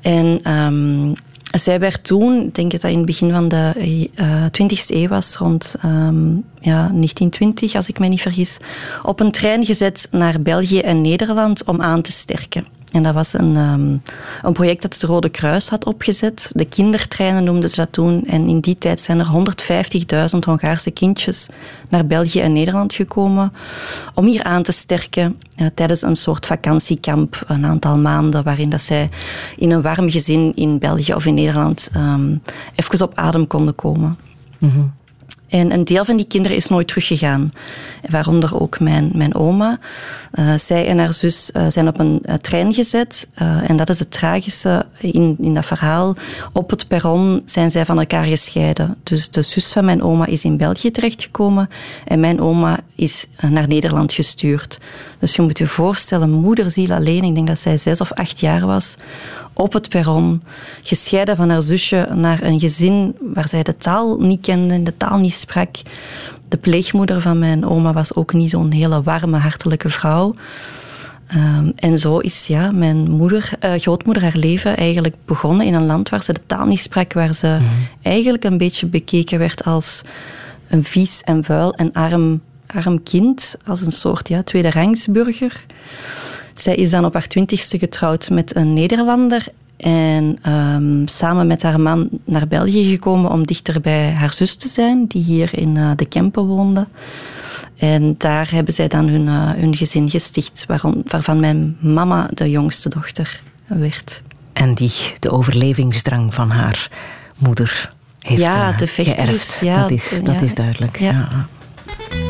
S4: En um, zij werd toen, ik denk dat dat in het begin van de uh, 20e eeuw was, rond um, ja, 1920, als ik me niet vergis, op een trein gezet naar België en Nederland om aan te sterken. En dat was een, um, een project dat het Rode Kruis had opgezet. De kindertreinen noemden ze dat toen. En in die tijd zijn er 150.000 Hongaarse kindjes naar België en Nederland gekomen om hier aan te sterken uh, tijdens een soort vakantiekamp, een aantal maanden, waarin dat zij in een warm gezin in België of in Nederland um, even op adem konden komen.
S3: -hmm.
S4: En een deel van die kinderen is nooit teruggegaan. Waaronder ook mijn, mijn oma. Uh, zij en haar zus uh, zijn op een uh, trein gezet. en dat is het tragische in, in dat verhaal. Op het perron zijn zij van elkaar gescheiden. Dus de zus van mijn oma is in België terechtgekomen. En mijn oma is naar Nederland gestuurd. Dus je moet je voorstellen, moederziel alleen. Ik denk dat zij zes of acht jaar was op het perron, gescheiden van haar zusje naar een gezin waar zij de taal niet kende, de taal niet sprak. De pleegmoeder van mijn oma was ook niet zo'n hele warme, hartelijke vrouw. Um, en zo is ja, mijn moeder, uh, grootmoeder haar leven eigenlijk begonnen in een land waar ze de taal niet sprak, waar ze mm. eigenlijk een beetje bekeken werd als een vies en vuil en arm, arm kind, als een soort ja, tweede rangsburger. Zij is dan op haar twintigste getrouwd met een Nederlander en um, samen met haar man naar België gekomen om dichter bij haar zus te zijn, die hier in uh, de Kempen woonde. En daar hebben zij dan hun, uh, hun gezin gesticht, waarom, waarvan mijn mama de jongste dochter werd.
S7: En die de overlevingsdrang van haar moeder heeft
S4: ja, de
S7: geërfd. Ja, dat is, dat ja, is duidelijk. ja. ja.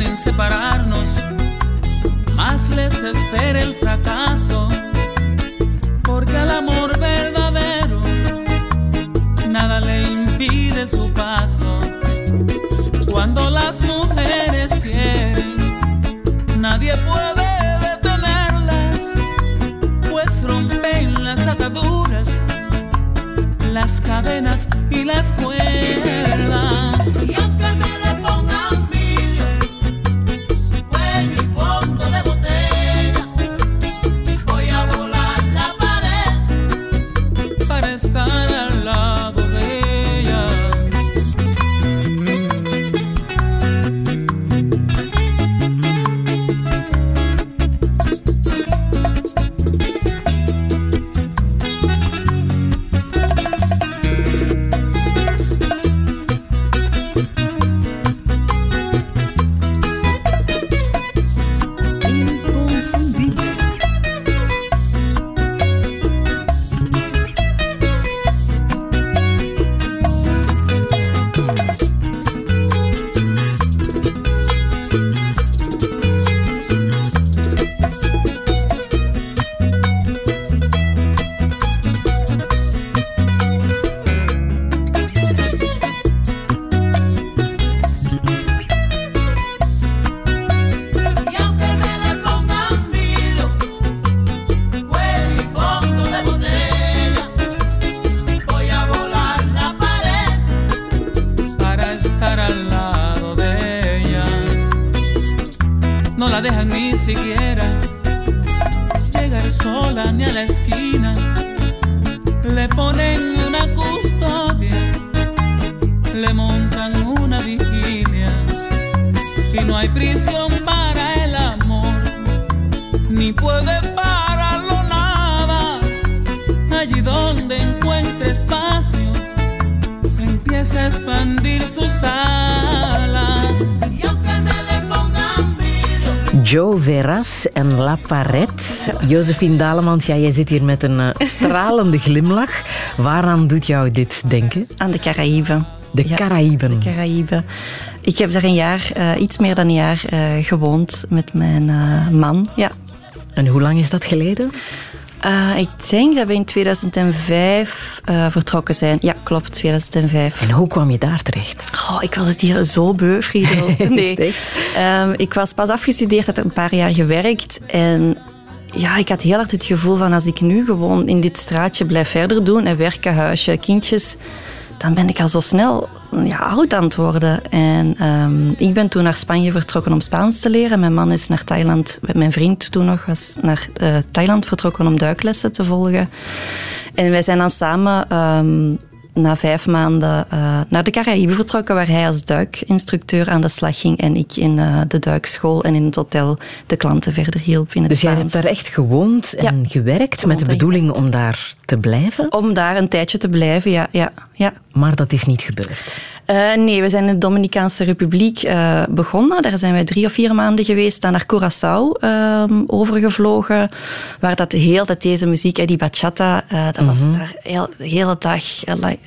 S3: En separarnos, más les espera
S7: el fracaso, porque al amor verdadero nada le impide su paso. Cuando las mujeres quieren, nadie puede detenerlas, pues rompen las ataduras, las cadenas y las cuerdas.
S3: Josephine Dalemans, ja, jij zit hier met een eh, <laughs> stralende glimlach. Waaraan doet jou dit denken?
S4: Aan de Caraïben.
S3: De
S4: Ja,
S3: Caraïben.
S4: Caraïben. Ik heb daar een jaar, eh, iets meer dan een jaar, eh, gewoond met mijn man. Ja.
S3: En hoe lang is dat geleden?
S4: Ik denk dat we in 2005 eh, vertrokken zijn. Ja, klopt, 2005.
S3: En hoe kwam je daar terecht?
S4: Goh, ik was het hier zo beu, Friedel. <laughs> Nee. Ehm, ik was pas afgestudeerd, had een paar jaar gewerkt. En ja, ik had heel hard het gevoel van als ik nu gewoon in dit straatje blijf verder doen en werken, huisje, kindjes, dan ben ik al zo snel ja, oud aan het worden. En ehm, ik ben toen naar Spanje vertrokken om Spaans te leren. Mijn man is naar Thailand, mijn vriend toen nog, was naar eh, Thailand vertrokken om duiklessen te volgen. En wij zijn dan samen ehm, na vijf maanden eh, naar de Caraïben vertrokken, waar hij als duikinstructeur aan de slag ging en ik in eh, de duikschool en in het hotel de klanten verder hielp in het
S3: Dus jij
S4: Spaans.
S3: hebt daar echt gewoond en
S4: Ja,
S3: gewerkt met de bedoeling om daar te blijven,
S4: Om daar een tijdje te blijven, ja. ja, ja.
S3: maar dat is niet gebeurd.
S4: Eh, nee, we zijn in de Dominicaanse Republiek eh, begonnen. Daar zijn wij drie of vier maanden geweest. Dan naar Curaçao ehm, overgevlogen. Waar dat de hele tijd deze muziek, die bachata, eh, dat was daar heel, de hele dag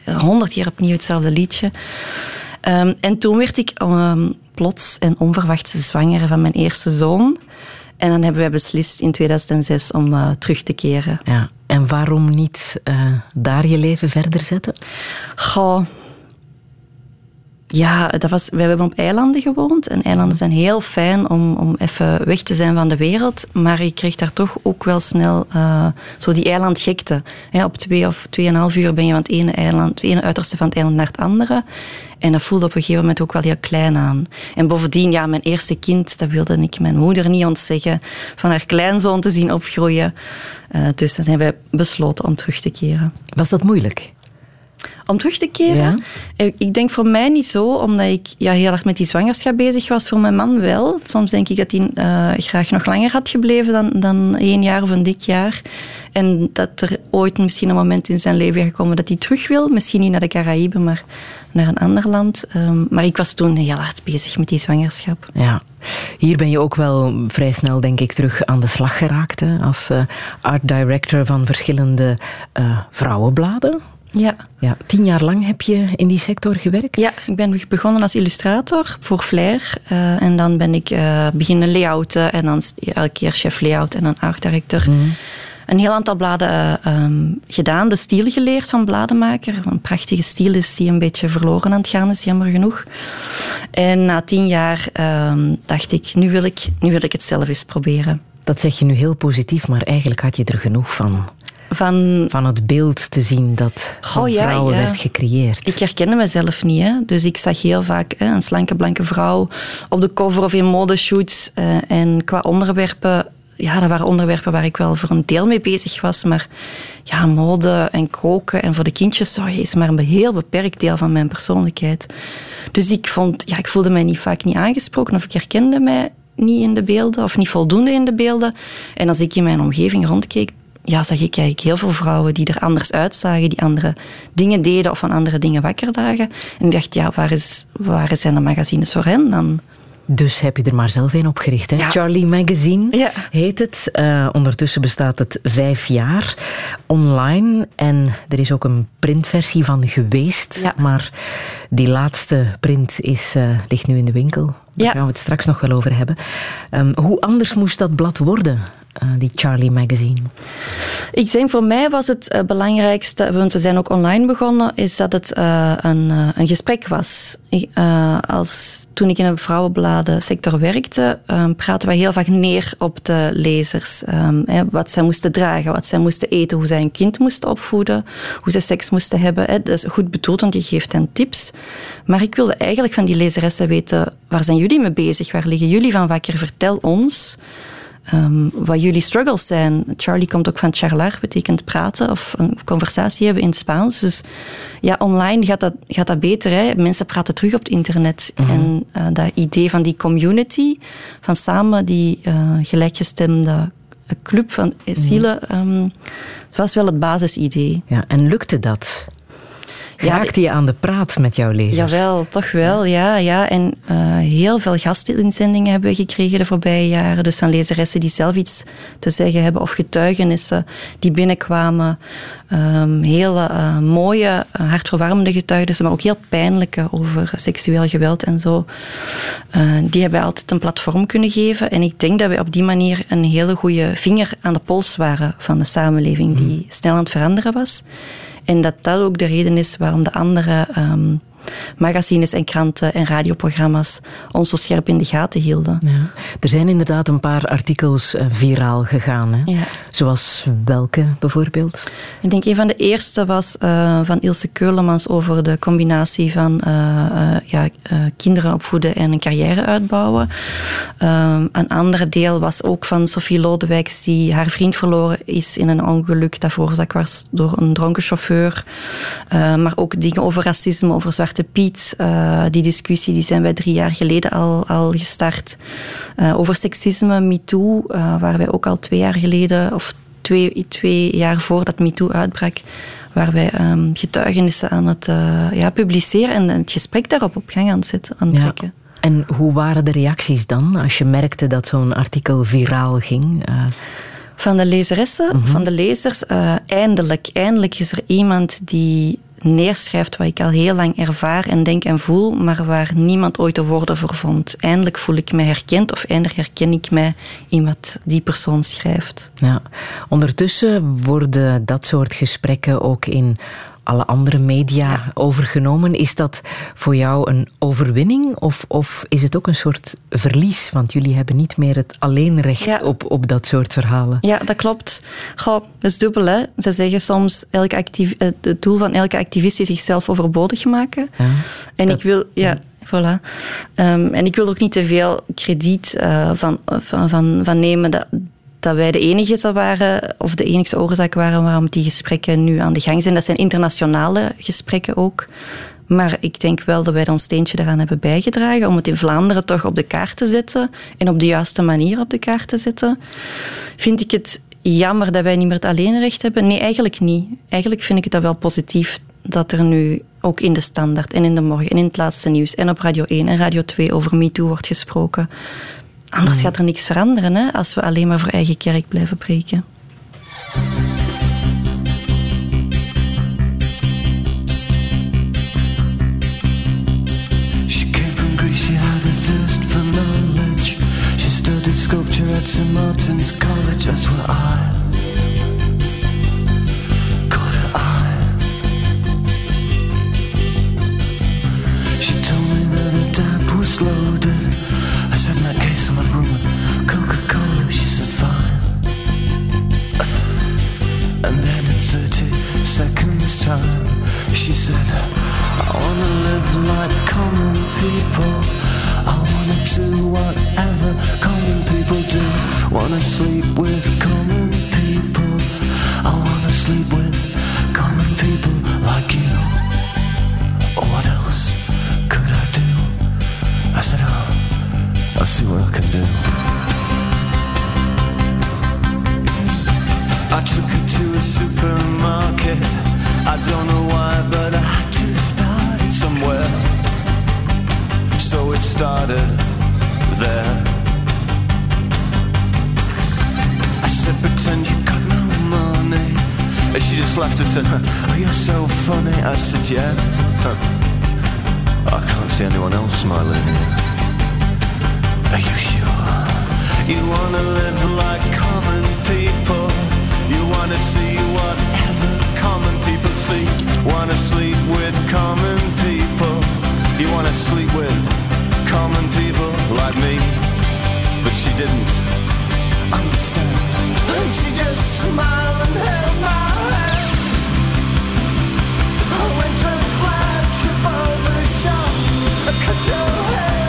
S4: honderd keer opnieuw hetzelfde liedje. Ehm, en toen werd ik ehm, plots en onverwachts zwanger van mijn eerste zoon. En dan hebben wij beslist in 2006 om terug te keren.
S3: Ja. En waarom niet daar je leven verder zetten?
S4: Goh. Ja, dat was, wij hebben op eilanden gewoond. En eilanden zijn heel fijn om, om even weg te zijn van de wereld. Maar ik kreeg daar toch ook wel snel eh, zo die eilandgekte. Ja, op twee of tweeënhalf uur ben je van het ene, eiland, het ene uiterste van het eiland naar het andere. En dat voelde op een gegeven moment ook wel heel klein aan. En bovendien, ja, mijn eerste kind, dat wilde ik mijn moeder niet ontzeggen. Van haar kleinzoon te zien opgroeien. Eh, dus dan zijn wij besloten om terug te keren.
S3: Was dat moeilijk?
S4: Om terug te keren?
S3: Ja.
S4: Eh, Ik denk voor mij niet zo, omdat ik ja, heel erg met die zwangerschap bezig was. Voor mijn man wel. Soms denk ik dat hij eh, graag nog langer had gebleven dan, dan één jaar of een dik jaar. En dat er ooit misschien een moment in zijn leven gekomen dat hij terug wil. Misschien niet naar de Caraïben, maar naar een ander land. Ehm, maar ik was toen heel hard bezig met die zwangerschap.
S3: Ja. Hier ben je ook wel vrij snel, denk ik, terug aan de slag geraakt. Hè? Als eh, art director van verschillende vrouwenbladen.
S4: Ja.
S3: Ja, tien jaar lang heb je in die sector gewerkt?
S4: Ja, ik ben begonnen als illustrator voor Flair. Eh, en dan ben ik eh, beginnen layouten. En dan elke keer chef layout en dan art director. Een heel aantal bladen eh, ehm, gedaan. De stijl geleerd van bladenmaker. Een prachtige stijl is die een beetje verloren aan het gaan is, jammer genoeg. En na tien jaar ehm, dacht ik nu, wil ik, nu wil ik het zelf eens proberen.
S3: Dat zeg je nu heel positief, maar eigenlijk had je er genoeg van.
S4: Van
S3: Van het beeld te zien dat van
S4: ja,
S3: vrouwen
S4: ja.
S3: werd gecreëerd.
S4: Ik herkende mezelf niet. Hè? Dus ik zag heel vaak hè, een slanke, blanke vrouw op de cover of in modeshoots. eh en qua onderwerpen, ja, dat waren onderwerpen waar ik wel voor een deel mee bezig was. Maar ja, mode en koken en voor de kindjes zorgen is maar een heel beperkt deel van mijn persoonlijkheid. Dus ik, vond, ja, ik voelde mij niet vaak niet aangesproken of ik herkende mij niet in de beelden of niet voldoende in de beelden. En als ik in mijn omgeving rondkeek, ja, zag ik eigenlijk heel veel vrouwen die er anders uitzagen, die andere dingen deden of van andere dingen wakker lagen. En ik dacht, ja, waar, is, waar zijn de magazines voor hen dan?
S3: Dus heb je er maar zelf een opgericht. Hè?
S4: Ja.
S3: Charlie Magazine
S4: Ja.
S3: heet het. Eh, ondertussen bestaat het vijf jaar online. En er is ook een printversie van geweest.
S4: Ja.
S3: Maar die laatste print is, eh, ligt nu in de winkel. Daar gaan we het straks nog wel over hebben. Ehm, hoe anders moest dat blad worden, eh, die Charlie Magazine?
S4: Ik denk voor mij was het eh, belangrijkste, want we zijn ook online begonnen, is dat het eh, een, een gesprek was. Als, toen ik in een vrouwenbladensector werkte, eh, praten wij heel vaak neer op de lezers. Ehm, hè, wat zij moesten dragen, wat zij moesten eten, hoe zij een kind moesten opvoeden, hoe zij seks moesten hebben. Dat is goed bedoeld, want je geeft hen tips. Maar ik wilde eigenlijk van die lezeressen weten, waar zijn jullie mee bezig? Waar liggen jullie van wakker? Vertel ons. Ehm, wat jullie struggles zijn. Charlie komt ook van charlar, betekent praten of een conversatie hebben in het Spaans. Dus ja, online gaat dat, gaat dat beter. Hè? Mensen praten terug op het internet. En eh, dat idee van die community, van samen die eh, gelijkgestemde club van zielen, ehm, was wel het basisidee.
S3: Ja, en lukte dat? Raakte je aan de praat met jouw lezers?
S4: Jawel, toch wel, ja. ja. En eh, heel veel gastinzendingen hebben we gekregen de voorbije jaren. Dus aan lezeressen die zelf iets te zeggen hebben of getuigenissen die binnenkwamen. Ehm, hele eh, mooie, uh, hartverwarmende getuigenissen, maar ook heel pijnlijke over seksueel geweld en zo. Uh, die hebben wij altijd een platform kunnen geven. En ik denk dat we op die manier een hele goede vinger aan de pols waren van de samenleving die snel aan het veranderen was. En dat dat ook de reden is waarom de andere um, magazines en kranten en radioprogramma's ons zo scherp in de gaten hielden.
S3: Ja. Er zijn inderdaad een paar artikels uh, viraal gegaan. Hè?
S4: Ja.
S3: Zoals welke bijvoorbeeld?
S4: Ik denk een van de eerste was uh, van Ilse Keulemans over de combinatie van uh, ja, kinderen opvoeden en een carrière uitbouwen. Um, een andere deel was ook van Sophie Lodewijks die haar vriend verloren is in een ongeluk dat veroorzaakt was door een dronken chauffeur. maar ook dingen over racisme, over zwarte Piet, uh, die discussie die zijn wij drie jaar geleden al, al gestart. Uh, over seksisme, MeToo, uh, waar wij ook al twee jaar geleden, of twee, twee jaar voordat MeToo uitbrak, waar wij um, getuigenissen aan het ja, publiceren en het gesprek daarop op gang aan het zetten,
S3: ja.
S4: trekken.
S3: En hoe waren de reacties dan, als je merkte dat zo'n artikel viraal ging?
S4: Van de lezeressen, mm -hmm. van de lezers, eindelijk, eindelijk is er iemand die neerschrijft wat ik al heel lang ervaar en denk en voel, maar waar niemand ooit de woorden voor vond. Eindelijk voel ik me herkend of eindelijk herken ik mij in wat die persoon schrijft.
S3: Ja. Ondertussen worden dat soort gesprekken ook in alle andere media ja. overgenomen. Is dat voor jou een overwinning of, of is het ook een soort verlies? Want jullie hebben niet meer het alleenrecht ja. op, op dat soort verhalen.
S4: Ja, dat klopt. Goh, dat is dubbel. Hè? Ze zeggen soms elke actief, het doel van elke activist is zichzelf overbodig maken.
S3: Ja,
S4: en dat, ik wil... Ja, Voilà. Um, en ik wil ook niet te veel krediet uh, van, van, van, van nemen dat, dat wij de enige waren, of de enige oorzaak waren waarom die gesprekken nu aan de gang zijn. Dat zijn internationale gesprekken ook. Maar ik denk wel dat wij ons steentje eraan hebben bijgedragen om het in Vlaanderen toch op de kaart te zetten en op de juiste manier op de kaart te zetten. Vind ik het jammer dat wij niet meer het alleenrecht hebben? Nee, eigenlijk niet. Eigenlijk vind ik het wel positief dat er nu ook in de Standaard en in de Morgen en in het laatste nieuws en op Radio 1 en Radio 2 over MeToo wordt gesproken. Anders gaat er niks veranderen hè, als we alleen maar voor eigen kerk blijven preken.
S8: She came from Greece, she had a thirst for knowledge. She studied sculpture at St. Martin's College, that's where I caught her eye. She told me that her dad was loaded. Said, I wanna live like common people. I wanna do whatever common people do. Wanna sleep with common people. I wanna sleep with common people like you. What else could I do? I said, oh, I'll see what I can do. I took her to a supermarket. I don't know why, but I had to start it somewhere. So it started there. I said, pretend you got no money. And she just laughed and said, Oh, you're so funny. I said, Yeah. Huh. I can't see anyone else smiling. Are you sure? You wanna live like common people. You wanna see what see. Wanna sleep with common people. You wanna sleep with common people like me. But she didn't understand. And she just smiled and held my hand. I went to flagship over shop. I cut your hair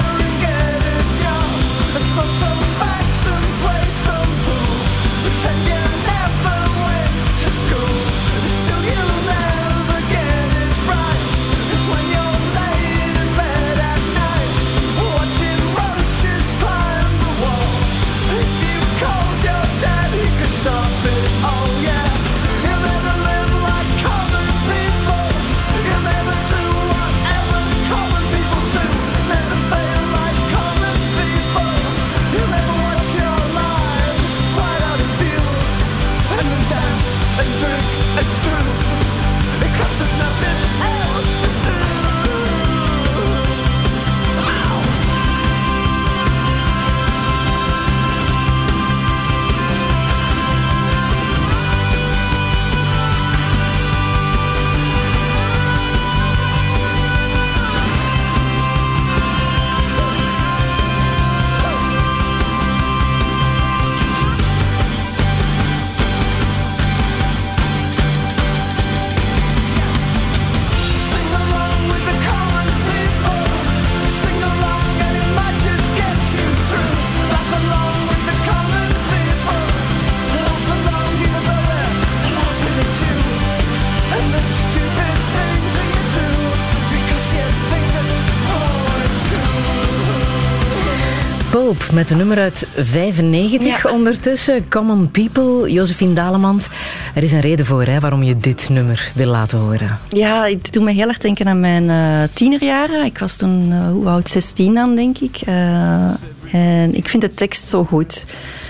S3: Met een nummer uit 95
S4: Ja.
S3: ondertussen. Common People, Josephine Dalemans. Er is een reden voor hè, waarom je dit nummer wil laten horen.
S4: Ja, het doet me heel erg denken aan mijn eh, tienerjaren. Ik was toen, eh, hoe oud, 16 dan, denk ik. Eh, en ik vind de tekst zo goed.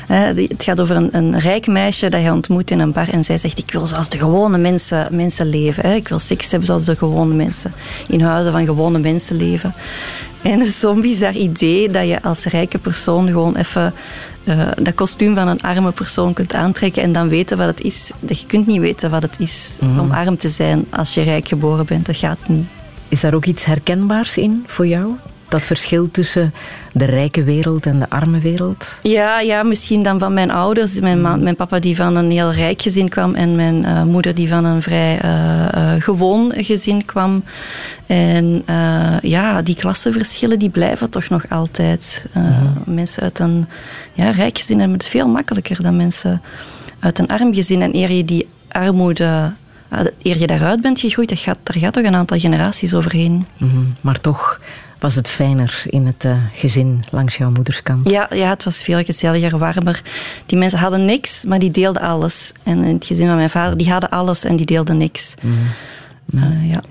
S4: Het gaat over een, een rijk meisje dat je ontmoet in een bar. En zij zegt, ik wil zoals de gewone mensen, mensen leven. Hè. Ik wil seks hebben zoals de gewone mensen. In huizen van gewone mensen leven. En zo'n bizar idee dat je als rijke persoon gewoon even... eh, dat kostuum van een arme persoon kunt aantrekken en dan weten wat het is. Je kunt niet weten wat het is om arm te zijn als je rijk geboren bent. Dat gaat niet.
S3: Is daar ook iets herkenbaars in voor jou? Dat verschil tussen de rijke wereld en de arme wereld?
S4: Ja, ja, misschien dan van mijn ouders. Mijn, ma- mijn papa die van een heel rijk gezin kwam en mijn eh, moeder die van een vrij eh, eh, gewoon gezin kwam. En ja, die klassenverschillen die blijven toch nog altijd. Eh, Mensen uit een ja, rijk gezin hebben het veel makkelijker dan mensen uit een arm gezin. En eer je die armoede, eer je daaruit bent gegroeid, dat gaat, daar gaat toch een aantal generaties overheen.
S3: Mhm. Maar toch was het fijner in het eh, gezin langs jouw moederskant.
S4: Ja, ja, het was veel gezelliger, warmer. Die mensen hadden niks, maar die deelden alles. En in het gezin van mijn vader, die hadden alles en die deelden niks. Eh, ja.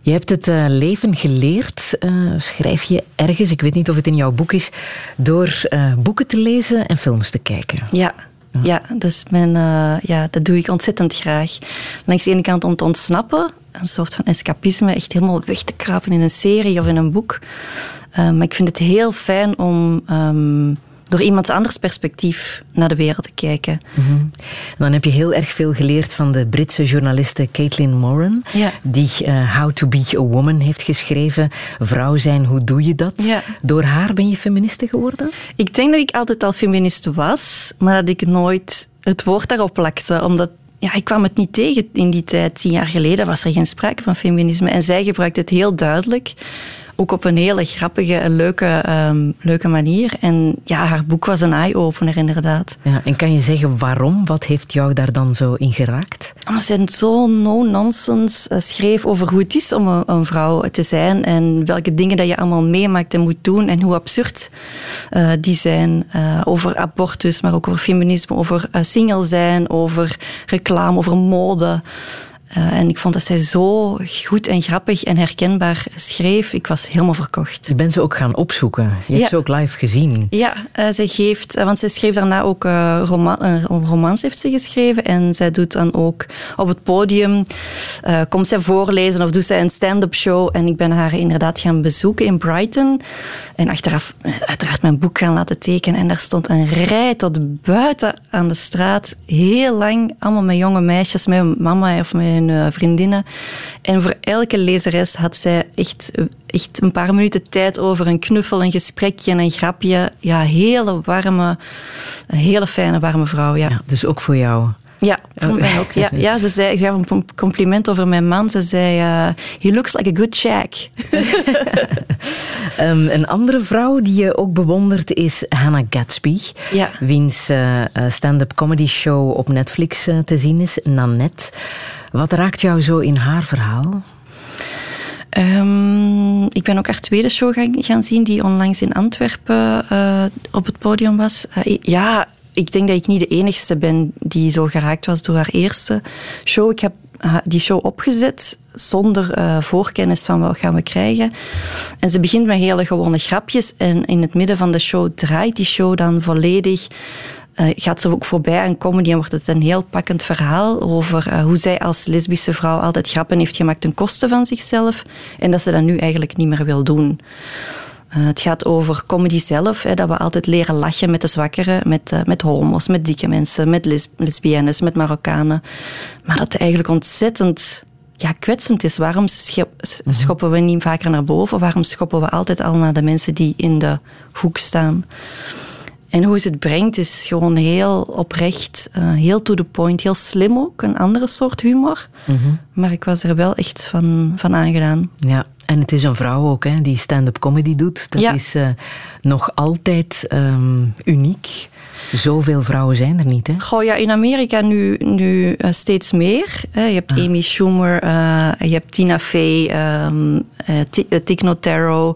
S3: Je hebt het eh, leven geleerd, schrijf je ergens, ik weet niet of het in jouw boek is, door boeken te lezen en films te kijken.
S4: Ja. Ja, dus mijn, ja, dat doe ik ontzettend graag. Langs de ene kant om te ontsnappen, een soort van escapisme, echt helemaal weg te kruipen in een serie of in een boek. Eh, maar ik vind het heel fijn om ehm, door iemands anders perspectief naar de wereld te kijken.
S3: En dan heb je heel erg veel geleerd van de Britse journaliste Caitlin Moran,
S4: Ja.
S3: die eh, How to Be a Woman heeft geschreven. Vrouw zijn, hoe doe je dat?
S4: Ja.
S3: Door haar ben je feministe geworden?
S4: Ik denk dat ik altijd al feminist was, maar dat ik nooit het woord daarop plakte. Omdat ja, ik kwam het niet tegen in die tijd. Tien jaar geleden was er geen sprake van feminisme. En zij gebruikte het heel duidelijk. Ook op een hele grappige en leuke, ehm, leuke manier. En ja, haar boek was een eye-opener inderdaad.
S3: Ja, en kan je zeggen waarom? Wat heeft jou daar dan zo in geraakt?
S4: Maar ze zo no-nonsense eh, schreef over hoe het is om een, een vrouw te zijn en welke dingen dat je allemaal meemaakt en moet doen en hoe absurd eh, die zijn. Eh, over abortus, maar ook over feminisme, over single zijn, over reclame, over mode. Eh, en ik vond dat zij zo goed en grappig en herkenbaar schreef. Ik was helemaal verkocht.
S3: Je bent ze ook gaan opzoeken. Je hebt ze ook live gezien.
S4: Ja, zij geeft, eh, want zij schreef daarna ook roma een romans heeft ze geschreven en zij doet dan ook op het podium, komt zij voorlezen of doet zij een stand-up show en ik ben haar inderdaad gaan bezoeken in Brighton en achteraf uiteraard mijn boek gaan laten tekenen en daar stond een rij tot buiten aan de straat, heel lang, allemaal met jonge meisjes, met mama of met hun eh, vriendinnen en voor elke lezeres had zij echt, echt een paar minuten tijd over een knuffel, een gesprekje en een grapje. Ja, hele warme, een hele fijne, warme vrouw. Ja,
S3: Ja, dus ook voor jou.
S4: ja voor mij ook. Ja, <laughs> ja, ze zei, ik gaf een com- compliment over mijn man. Ze zei, eh, he looks like a good shack. <laughs>
S3: Ehm, een andere vrouw die je ook bewondert is Hannah Gatsby.
S4: Ja.
S3: Wiens eh, stand-up comedy show op Netflix te zien is, Nanette. Wat raakt jou zo in haar verhaal?
S4: Ehm, ik ben ook haar tweede show gaan, gaan zien, die onlangs in Antwerpen eh, op het podium was. Eh, ja, ik denk dat ik niet de enigste ben die zo geraakt was door haar eerste show. Ik heb die show opgezet zonder eh, voorkennis van wat gaan we krijgen. En ze begint met hele gewone grapjes en in het midden van de show draait die show dan volledig eh, gaat ze ook voorbij aan comedy en wordt het een heel pakkend verhaal over eh, hoe zij als lesbische vrouw altijd grappen heeft gemaakt ten koste van zichzelf en dat ze dat nu eigenlijk niet meer wil doen. Eh, het gaat over comedy zelf, hè, dat we altijd leren lachen met de zwakkeren, met, met homo's, met dikke mensen, met les lesbiennes, met Marokkanen. Maar dat het eigenlijk ontzettend ja, kwetsend is. Waarom s- schoppen we niet vaker naar boven? Waarom schoppen we altijd al naar de mensen die in de hoek staan? En hoe ze het brengt is gewoon heel oprecht, eh, heel to the point, heel slim ook. Een andere soort humor. Maar ik was er wel echt van, van aangedaan.
S3: Ja, en het is een vrouw ook hè, die stand-up comedy doet. Dat
S4: Ja.
S3: is eh, nog altijd ehm, uniek. Zoveel vrouwen zijn er niet, hè?
S4: Goh, ja, in Amerika nu, nu eh, steeds meer. hè. je hebt Amy Schumer, eh, je hebt Tina Fey, Ti- Tic Notaro.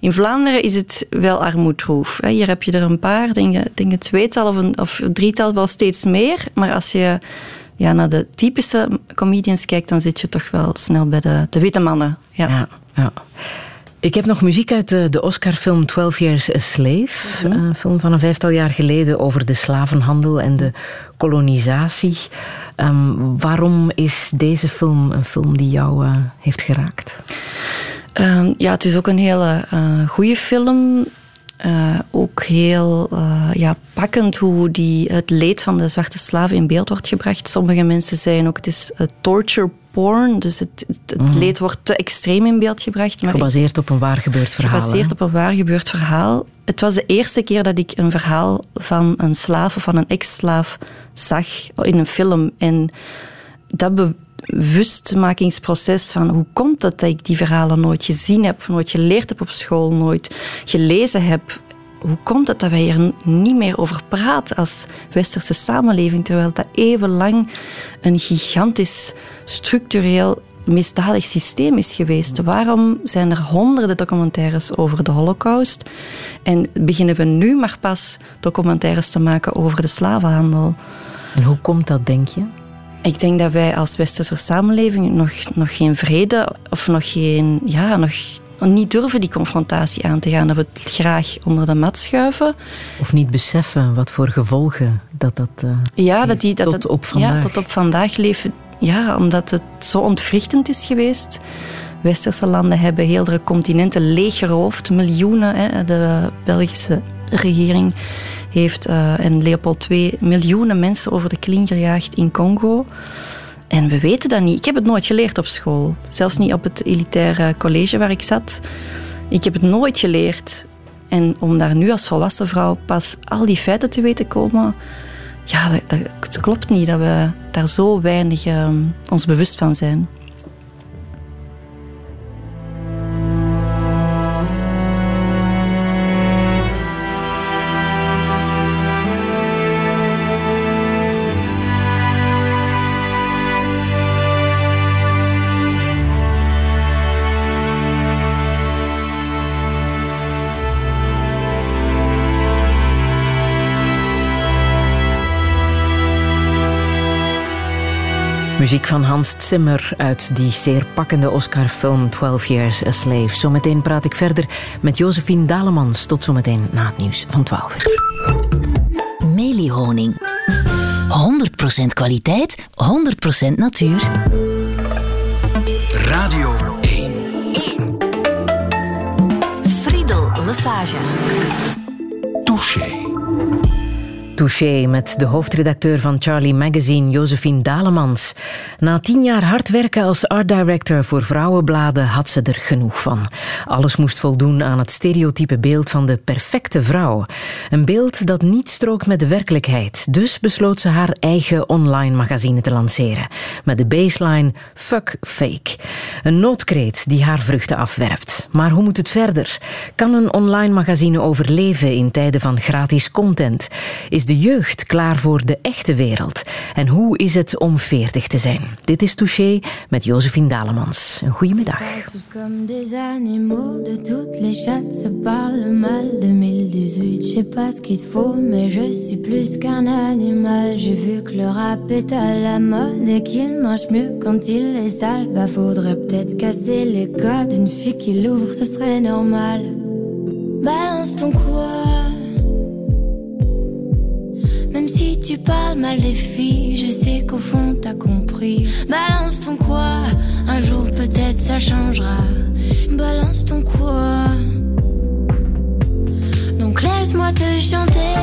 S4: In Vlaanderen is het wel armoedroef. hè. Hier heb je er een paar, denk, ik- denk het tweetal of, een, of drietal wel steeds meer. Maar als je ja, naar de typische comedians kijkt, dan zit je toch wel snel bij de, de witte mannen. Ja.
S3: Ja, ja. Ik heb nog muziek uit de, de Oscar-film 12 Years a Slave. Een film van een vijftal jaar geleden over de slavenhandel en de kolonisatie. Ehm, waarom is deze film een film die jou eh, heeft geraakt?
S4: Ehm, ja, het is ook een hele eh goede film. Eh, ook heel eh, ja, pakkend hoe die, het leed van de zwarte slaven in beeld wordt gebracht. Sommige mensen zeggen ook het is eh, torture porn, dus het, het, het leed wordt te extreem in beeld gebracht. Maar ik-
S3: Gebaseerd op een waar gebeurd verhaal.
S4: gebaseerd
S3: hè?
S4: op een waar gebeurd verhaal. Het was de eerste keer dat ik een verhaal van een slaaf of van een ex-slaaf zag in een film. En dat bewustmakingsproces van hoe komt het dat ik die verhalen nooit gezien heb, nooit geleerd heb op school, nooit gelezen heb. Hoe komt het dat wij hier niet meer over praten als westerse samenleving, terwijl dat eeuwenlang een gigantisch structureel misdadig systeem is geweest. Waarom zijn er honderden documentaires over de Holocaust en beginnen we nu maar pas documentaires te maken over de slavenhandel?
S3: En hoe komt dat, denk je?
S4: Ik denk dat wij als westerse samenleving nog, nog geen vrede of nog geen, ja, nog niet durven die confrontatie aan te gaan. Dat we het graag onder de mat schuiven.
S3: Of niet beseffen wat voor gevolgen dat dat eh,
S4: Ja, dat die, dat
S3: tot op vandaag.
S4: Ja, tot op vandaag leven. Ja, omdat het zo ontwrichtend is geweest. Westerse landen hebben hele continenten leeggeroofd. Miljoenen. Hè. De Belgische regering heeft, eh, en Leopold II, miljoenen mensen over de kling gejaagd in Congo. En we weten dat niet. Ik heb het nooit geleerd op school. Zelfs niet op het elitaire college waar ik zat. Ik heb het nooit geleerd. En om daar nu als volwassen vrouw pas al die feiten te weten komen... Ja, het klopt niet dat we daar zo weinig eh, ons bewust van zijn.
S3: Muziek van Hans Zimmer uit die zeer pakkende Oscar-film 12 Years a Slave. Zometeen praat ik verder met Josephine Dalemans. Tot zometeen na het nieuws van 12 uur.
S1: Meliehoning. 100% kwaliteit, 100% natuur.
S2: Radio 1.
S1: Friedel Lassage.
S2: Touché.
S3: Touché met de hoofdredacteur van Charlie Magazine, Josephine Dalemans. Na tien jaar hard werken als art director voor vrouwenbladen had ze er genoeg van. Alles moest voldoen aan het stereotype beeld van de perfecte vrouw. Een beeld dat niet strookt met de werkelijkheid. Dus besloot ze haar eigen online magazine te lanceren. Met de baseline Fuck Fake. Een noodkreet die haar vruchten afwerpt. Maar hoe moet het verder? Kan een online magazine overleven in tijden van gratis content? Is de jeugd klaar voor de echte wereld? En hoe is het om veertig te zijn? Dit is Touché met Josephine Dalemans. Een goedemiddag.
S9: Tous comme des animaux de toutes les chattes, ça parle mal 2018. Je sais pas ce qu'il te faut, mais je suis plus qu'un animal. J'ai vu que le rap est à la mode et qu'il mange mieux quand il est sale. Bah faudrait peut-être casser les codes. Une fille qui l'ouvre, ce serait normal. Balance ton. Même si tu parles mal des filles, je sais qu'au fond t'as compris. Balance ton quoi, un jour peut-être ça changera. Balance ton quoi. Donc laisse-moi te chanter.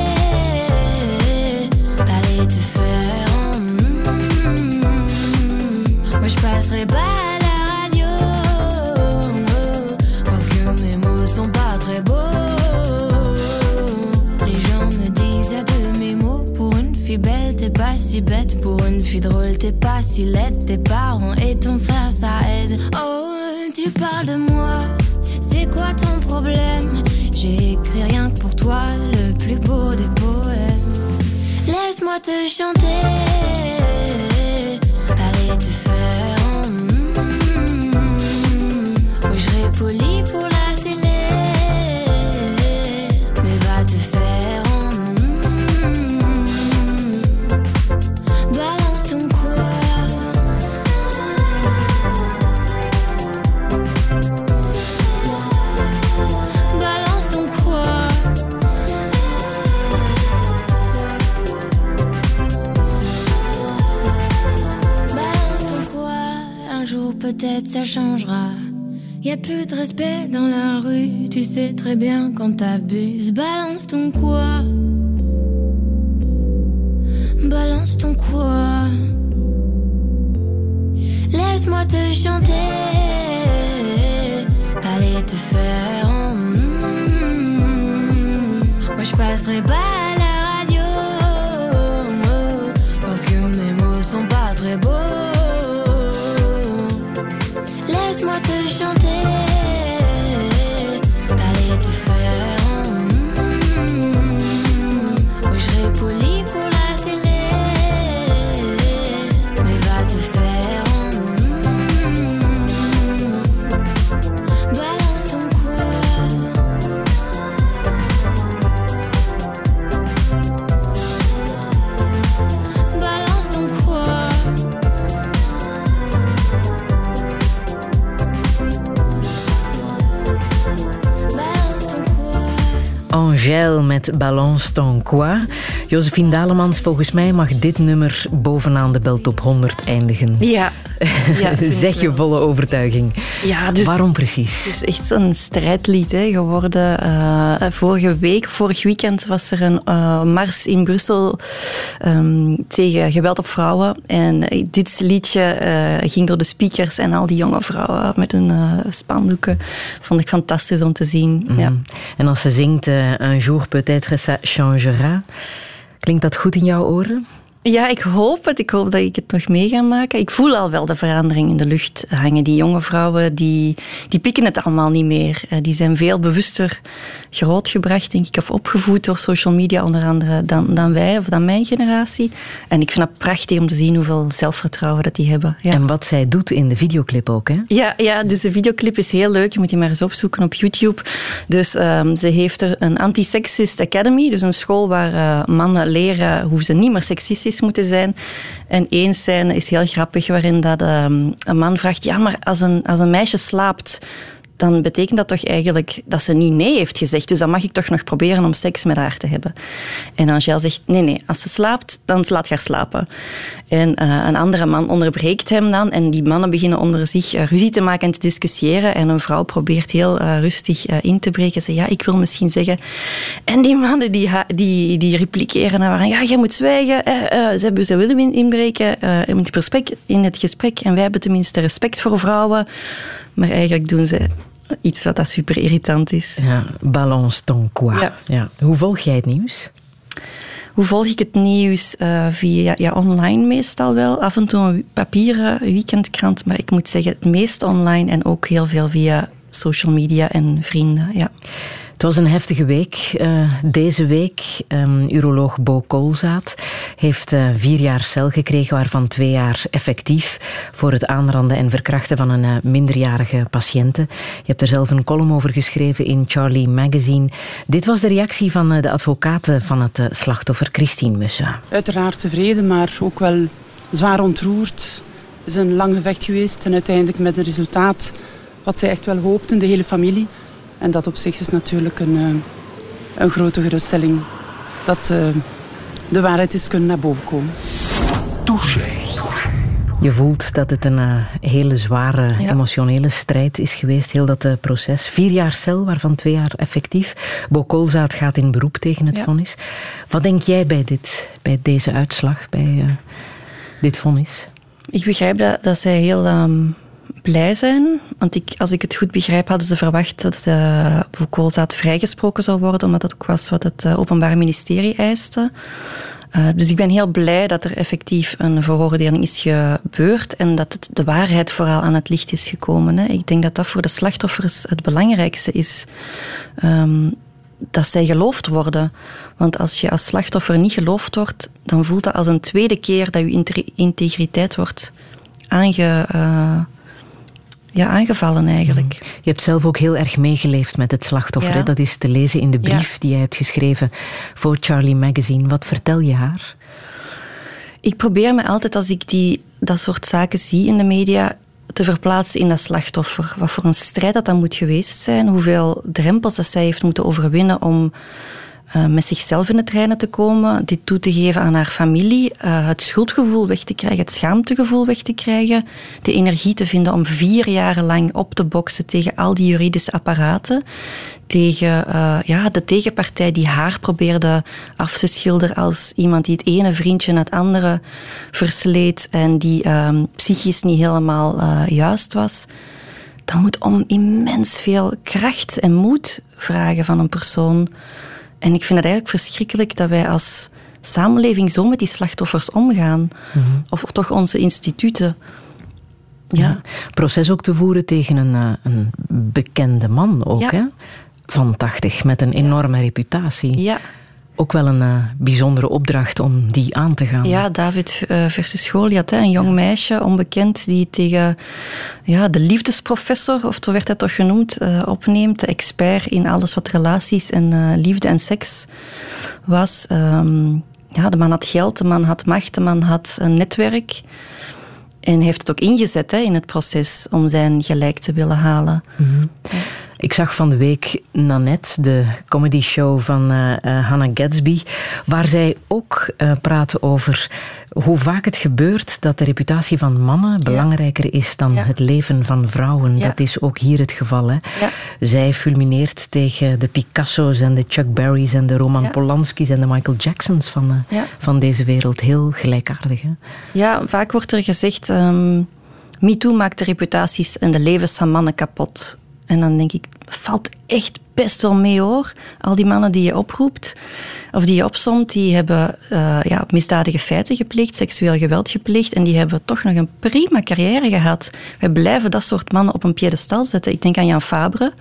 S9: Si bête. Pour une fille drôle, t'es pas si laide. Tes parents et ton frère, ça aide. Oh, tu parles de moi. C'est quoi ton problème? J'ai écrit rien que pour toi, le plus beau des poèmes. Laisse-moi te chanter. Allez te faire. en mm. Oui, je poli pour la ça changera. Y a plus de respect dans la rue. Tu sais très bien quand t'abuses. Balance ton quoi? Balance ton quoi? Laisse-moi te chanter. Allez te faire. en mm. Moi je passerai pas
S3: Angèle met Balance ton quoi. Josephine Dalemans, volgens mij mag dit nummer bovenaan de Beltop 100 eindigen.
S4: Ja. <laughs> ja <laughs>
S3: zeg je volle overtuiging.
S4: Ja, dus
S3: Waarom precies?
S4: Het is echt een strijdlied hè, geworden. Eh, vorige week, vorig weekend, was er een eh, mars in Brussel ehm, tegen geweld op vrouwen. En eh, dit liedje ging door de speakers en al die jonge vrouwen met hun spandoeken. Vond ik fantastisch om te zien. Ja.
S3: Mm. En als ze zingt Un jour peut-être ça changera, klinkt dat goed in jouw oren?
S4: Ja, ik hoop het. Ik hoop dat ik het nog mee ga maken. Ik voel al wel de verandering in de lucht hangen. Die jonge vrouwen, die, die pikken het allemaal niet meer. Eh, Die zijn veel bewuster grootgebracht, denk ik, of opgevoed door social media onder andere, dan, dan wij, of dan mijn generatie. En ik vind het prachtig om te zien hoeveel zelfvertrouwen dat die hebben. Ja.
S3: En wat zij doet in de videoclip ook, hè?
S4: Ja, ja, dus de videoclip is heel leuk. Je moet die maar eens opzoeken op YouTube. Dus ehm, ze heeft er een Anti-Sexist Academy, dus een school waar eh, mannen leren hoe ze niet meer seksistisch moeten zijn. En één scène is heel grappig, waarin dat, ehm, een man vraagt, ja, maar als een, als een meisje slaapt, dan betekent dat toch eigenlijk dat ze niet nee heeft gezegd. Dus dan mag ik toch nog proberen om seks met haar te hebben. En Angel zegt, nee, nee, als ze slaapt, dan laat haar slapen. En eh, een andere man onderbreekt hem dan en die mannen beginnen onder zich eh, ruzie te maken en te discussiëren. En een vrouw probeert heel eh, rustig in te breken. Ze ja, ik wil misschien zeggen... En die mannen die, die, die repliceren haar, ja, jij moet zwijgen. ze, ze willen in- inbreken in, het in het gesprek. En wij hebben tenminste respect voor vrouwen. Maar eigenlijk doen ze iets wat dat super irritant is.
S3: Ja, balance ton quoi.
S4: Ja.
S3: Ja. Hoe volg jij het nieuws?
S4: Hoe volg ik het nieuws? Eh, via ja, online meestal wel. Af en toe een papieren weekendkrant. Maar ik moet zeggen, het meest online en ook heel veel via social media en vrienden. Ja.
S3: Het was een heftige week. eh, deze week, um, uroloog Bo Koolzaad heeft eh, vier jaar cel gekregen, waarvan twee jaar effectief voor het aanranden en verkrachten van een eh, minderjarige patiënte. Je hebt er zelf een column over geschreven in Charlie Magazine. Dit was de reactie van de advocaten van het slachtoffer, Christine Mussen.
S10: Uiteraard tevreden, maar ook wel zwaar ontroerd. Het is een lang gevecht geweest en uiteindelijk met een resultaat wat zij echt wel hoopten, de hele familie. En dat op zich is natuurlijk een, eh, een grote geruststelling dat eh, de waarheid is kunnen naar boven komen.
S2: Touché.
S3: Je voelt dat het een eh, hele zware
S4: Ja.
S3: emotionele strijd is geweest, heel dat proces. Vier jaar cel, waarvan twee jaar effectief. Bo Koolzaad gaat in beroep tegen het
S4: Ja.
S3: vonnis. Wat denk jij bij, dit, bij deze uitslag, bij eh, dit vonnis?
S4: Ik begrijp dat, dat zij heel ehm, blij zijn. Want ik, als ik het goed begrijp, hadden ze verwacht dat uh, Koolzaad vrijgesproken zou worden, omdat dat ook was wat het uh, Openbaar Ministerie eiste. Uh, dus ik ben heel blij dat er effectief een veroordeling is gebeurd en dat de waarheid vooral aan het licht is gekomen. Hè. Ik denk dat dat voor de slachtoffers het belangrijkste is. Um, dat zij geloofd worden. Want als je als slachtoffer niet geloofd wordt, dan voelt dat als een tweede keer dat je integriteit wordt aange, eh, ja, aangevallen eigenlijk.
S3: Je hebt zelf ook heel erg meegeleefd met het slachtoffer.
S4: Ja.
S3: Dat is te lezen in de brief
S4: Ja.
S3: die jij hebt geschreven voor Charlie Magazine. Wat vertel je haar?
S4: Ik probeer me altijd, als ik die, dat soort zaken zie in de media, te verplaatsen in dat slachtoffer. Wat voor een strijd dat dan moet geweest zijn. Hoeveel drempels dat zij heeft moeten overwinnen om eh, met zichzelf in het reinen te komen. Dit toe te geven aan haar familie. eh, het schuldgevoel weg te krijgen. Het schaamtegevoel weg te krijgen. De energie te vinden om vier jaar lang op te boksen tegen al die juridische apparaten. Tegen eh, ja, de tegenpartij die haar probeerde af te schilderen als iemand die het ene vriendje na het andere versleet en die ehm, psychisch niet helemaal juist was. Dat moet om immens veel kracht en moed vragen van een persoon. En ik vind het eigenlijk verschrikkelijk dat wij als samenleving zo met die slachtoffers omgaan. Of toch onze instituten. Ja.
S3: Proces ook te voeren tegen een, eh, een bekende man ook,
S4: Ja.
S3: hè? Van 80, met een enorme reputatie.
S4: Ja.
S3: Ook wel een eh, bijzondere opdracht om die aan te gaan.
S4: Ja, David eh, versus Goliath. Hè, een jong meisje, onbekend, die tegen ja, de liefdesprofessor, of zo werd hij toch genoemd, eh, opneemt. De expert in alles wat relaties en liefde en seks was. Ehm, ja, de man had geld, de man had macht, de man had een netwerk. En heeft het ook ingezet hè, in het proces om zijn gelijk te willen halen.
S3: Ik zag van de week Nanette, de comedy show van eh, eh, Hannah Gatsby, waar zij ook eh praten over hoe vaak het gebeurt dat de reputatie van mannen belangrijker is dan
S4: Ja.
S3: het leven van vrouwen.
S4: Ja.
S3: Dat is ook hier het geval. Hè?
S4: Ja.
S3: Zij fulmineert tegen de Picasso's en de Chuck Berry's en de Roman. Polanski's en de Michael Jacksons van, van deze wereld. Heel gelijkaardig. Hè?
S4: Ja, vaak wordt er gezegd, ehm MeToo maakt de reputaties en de levens van mannen kapot. En dan denk ik, valt echt best wel mee hoor. Al die mannen die je oproept, of die je opsomt, die hebben eh, ja, misdadige feiten gepleegd, seksueel geweld gepleegd, en die hebben toch nog een prima carrière gehad. Wij blijven dat soort mannen op een piedestal zetten. Ik denk aan Jan Fabre,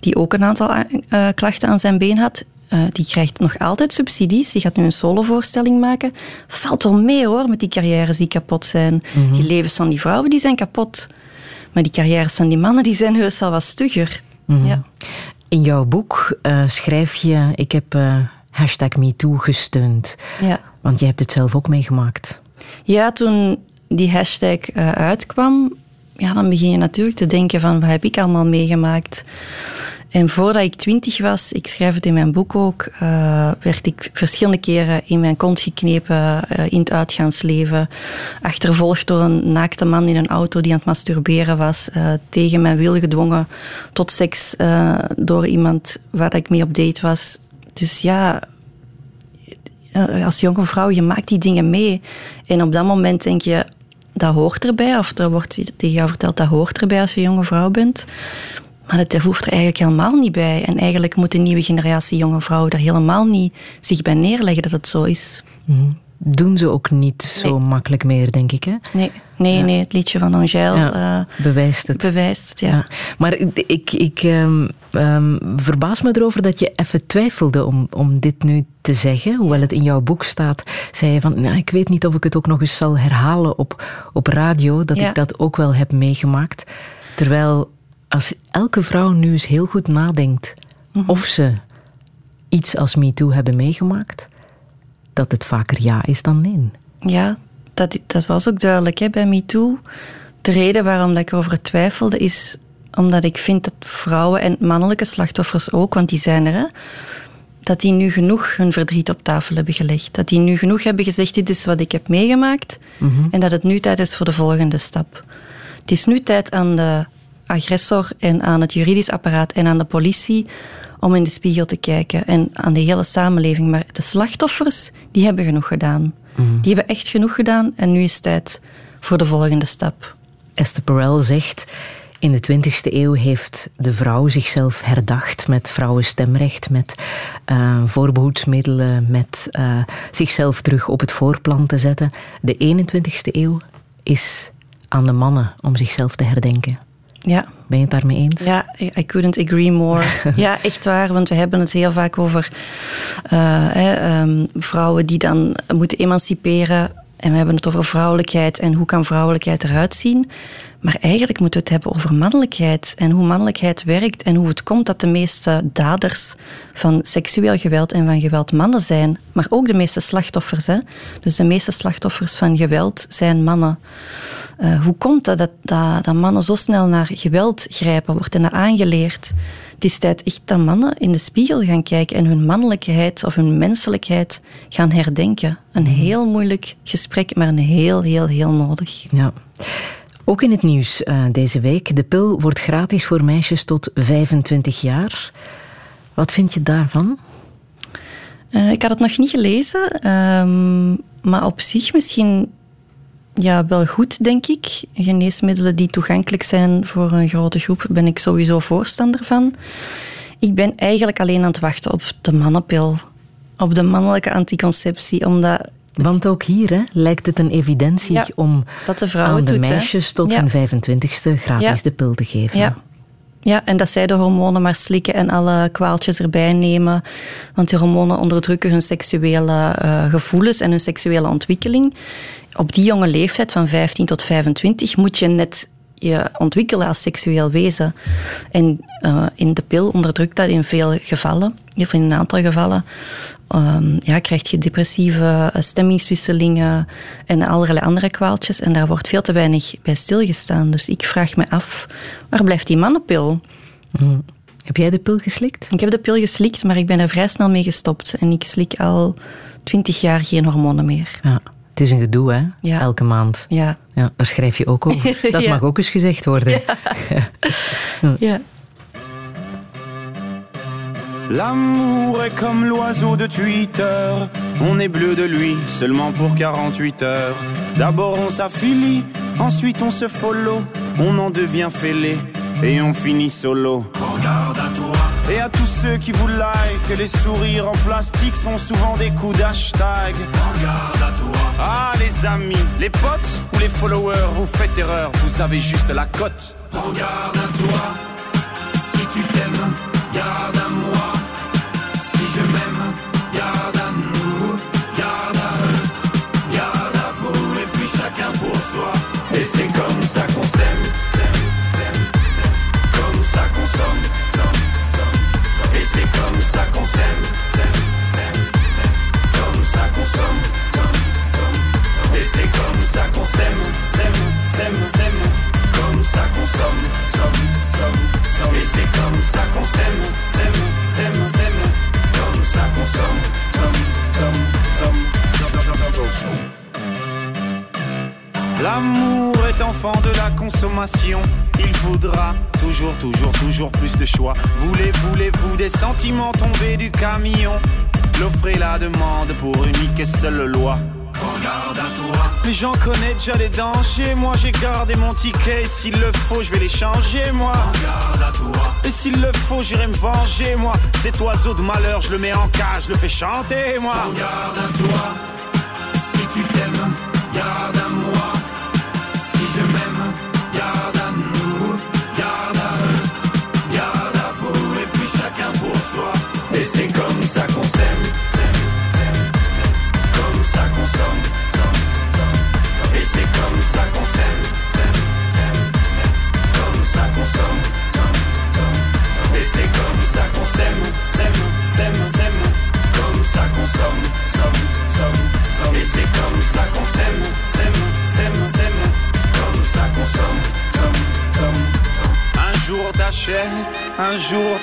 S4: die ook een aantal eh, klachten aan zijn been had. Eh, die krijgt nog altijd subsidies. Die gaat nu een solovoorstelling maken. Valt wel mee hoor, met die carrières die kapot zijn. Die levens van die vrouwen die zijn kapot. Maar die carrières van die mannen die zijn heus al wat stugger. Ja.
S3: In jouw boek eh, schrijf je, ik heb eh, hashtag MeToo gesteund.
S4: Ja.
S3: Want je hebt het zelf ook meegemaakt.
S4: ja, toen die hashtag eh, uitkwam, ja, dan begin je natuurlijk te denken van wat heb ik allemaal meegemaakt. En voordat ik twintig was, ik schrijf het in mijn boek ook, eh, werd ik verschillende keren in mijn kont geknepen eh, in het uitgaansleven. Achtervolgd door een naakte man in een auto die aan het masturberen was. eh, tegen mijn wil gedwongen tot seks door iemand waar ik mee op date was. Dus ja, als jonge vrouw, je maakt die dingen mee. En op dat moment denk je, dat hoort erbij. Of er wordt tegen jou verteld, dat hoort erbij als je jonge vrouw bent. Maar dat hoeft er eigenlijk helemaal niet bij. En eigenlijk moet de nieuwe generatie jonge vrouwen er helemaal niet zich bij neerleggen dat het zo is.
S3: Doen ze ook niet zo makkelijk meer, denk ik. Hè?
S4: Nee, nee, nee het liedje van Angèle
S3: Ja,
S4: eh,
S3: bewijst het.
S4: bewijst het. Ja.
S3: Ja. Maar ik, ik, ehm, verbaas me erover dat je even twijfelde om, om dit nu te zeggen. Hoewel het in jouw boek staat, zei je van, nou, ik weet niet of ik het ook nog eens zal herhalen op, op radio, dat ik dat ook wel heb meegemaakt. Terwijl als elke vrouw nu eens heel goed nadenkt
S4: Mhm.
S3: of ze iets als MeToo hebben meegemaakt, dat het vaker ja is dan nee.
S4: Ja, dat, dat was ook duidelijk hè, bij MeToo. De reden waarom dat ik erover twijfelde is omdat ik vind dat vrouwen en mannelijke slachtoffers ook, want die zijn er, hè, dat die nu genoeg hun verdriet op tafel hebben gelegd. Dat die nu genoeg hebben gezegd, dit is wat ik heb meegemaakt. En dat het nu tijd is voor de volgende stap. Het is nu tijd aan de agressor en aan het juridisch apparaat en aan de politie om in de spiegel te kijken en aan de hele samenleving. Maar de slachtoffers, die hebben genoeg gedaan. Die hebben echt genoeg gedaan en nu is het tijd voor de volgende stap.
S3: Esther Perel zegt... In de 20e eeuw heeft de vrouw zichzelf herdacht met vrouwenstemrecht, met eh, voorbehoedsmiddelen, met eh, zichzelf terug op het voorplan te zetten. De 21e eeuw is aan de mannen om zichzelf te herdenken.
S4: Ja.
S3: Ben je het daarmee eens?
S4: Ja, I couldn't agree more. <laughs> ja, echt waar, want we hebben het heel vaak over eh, hè, ehm, vrouwen die dan moeten emanciperen. En we hebben het over vrouwelijkheid en hoe kan vrouwelijkheid eruit zien. Maar eigenlijk moeten we het hebben over mannelijkheid en hoe mannelijkheid werkt en hoe het komt dat de meeste daders van seksueel geweld en van geweld mannen zijn, maar ook de meeste slachtoffers. Hè? Dus de meeste slachtoffers van geweld zijn mannen. Eh, hoe komt dat, dat, dat dat mannen zo snel naar geweld grijpen, wordt hen dat aangeleerd? Het is tijd echt dat mannen in de spiegel gaan kijken en hun mannelijkheid of hun menselijkheid gaan herdenken. Een heel moeilijk gesprek, maar een heel, heel, heel nodig.
S3: Ja. Ook in het nieuws eh, deze week. De pil wordt gratis voor meisjes tot 25 jaar. Wat vind je daarvan?
S4: Eh, ik had het nog niet gelezen, ehm, maar op zich misschien ja, wel goed, denk ik. Geneesmiddelen die toegankelijk zijn voor een grote groep, ben ik sowieso voorstander van. Ik ben eigenlijk alleen aan het wachten op de mannenpil, op de mannelijke anticonceptie, omdat
S3: Want ook hier hè, lijkt het een evidentie
S4: Ja,
S3: om
S4: dat de
S3: aan de
S4: doet, hè.
S3: meisjes tot
S4: Ja.
S3: hun 25ste gratis
S4: Ja.
S3: de pil te geven.
S4: Ja. Ja, en dat zij de hormonen maar slikken en alle kwaaltjes erbij nemen. Want die hormonen onderdrukken hun seksuele eh, gevoelens en hun seksuele ontwikkeling. Op die jonge leeftijd van 15 tot 25 moet je net je ontwikkelen als seksueel wezen. En eh, in de pil onderdrukt dat in veel gevallen, of in een aantal gevallen. Ehm, ja, krijg je depressieve stemmingswisselingen en allerlei andere kwaaltjes. En daar wordt veel te weinig bij stilgestaan. Dus ik vraag me af, waar blijft die mannenpil?
S3: Hm. Heb jij de pil geslikt?
S4: Ik heb de pil geslikt, maar ik ben er vrij snel mee gestopt. En ik slik al twintig jaar geen hormonen meer.
S3: Ja. Het is een gedoe, hè?
S4: Ja.
S3: Elke maand.
S4: Ja.
S3: Ja, daar schrijf je ook over. <laughs> Dat
S4: Ja.
S3: mag ook eens gezegd worden.
S4: Ja. <laughs>
S11: L'amour est comme l'oiseau de Twitter. On est bleu de lui seulement pour 48 heures. D'abord on s'affilie, ensuite on se follow. On en devient fêlé et on finit solo. Regarde à toi. Et à tous ceux qui vous like, les sourires en plastique sont souvent des coups d'hashtag. Regarde à toi. Ah les amis, les potes ou les followers, vous faites erreur, vous avez juste la cote. Regarde à toi. De la consommation. Il faudra toujours, toujours, toujours plus de choix. Voulez, voulez-vous des sentiments tombés du camion? L'offre et la demande pour unique et seule loi. Regarde à toi. Mais j'en connais déjà les dangers. Moi j'ai gardé mon ticket. Et s'il le faut, je vais les changer, moi. Regarde à toi. Et s'il le faut, j'irai me venger, moi. Cet oiseau de malheur, je le mets en cage, je le fais chanter, moi. Regarde à toi.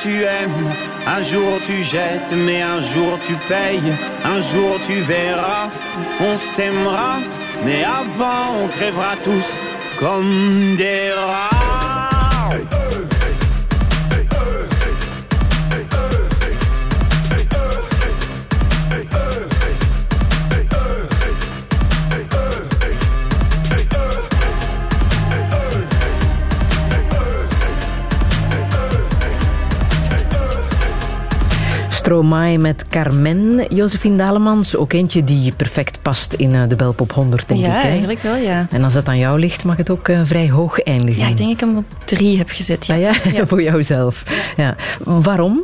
S11: Tu aimes, un jour tu jettes, mais un jour tu payes, un jour tu verras, on s'aimera, mais avant on crèvera tous comme des rats.
S3: Stromae met Carmen, Josephine Dalemans. Ook eentje die perfect past in eh, de Belpop 100, denk
S4: ja,
S3: ik. Hè?
S4: eigenlijk wel, ja.
S3: En als het aan jou ligt, mag het ook eh, vrij hoog eindigen.
S4: Ja, ik denk dat ik hem op drie heb gezet. Ja.
S3: Ah, ja? <laughs> voor jouzelf. Ja. Waarom?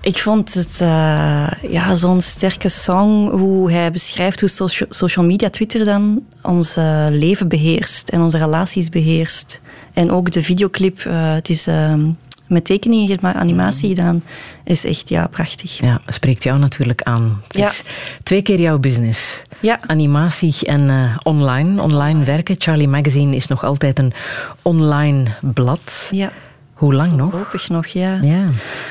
S4: Ik vond het eh, ja, zo'n sterke song, hoe hij beschrijft hoe socia- social media, Twitter dan, ons leven beheerst en onze relaties beheerst. En ook de videoclip, het is ehm, met tekeningen, maar animatie gedaan, is echt ja, prachtig.
S3: Ja, spreekt jou natuurlijk aan. Het
S4: Ja.
S3: is twee keer jouw business.
S4: Ja.
S3: Animatie en eh, online, online werken. Charlie Magazine is nog altijd een online blad.
S4: Ja.
S3: Hoe lang nog?
S4: Voorlopig nog, ja.
S3: Ja.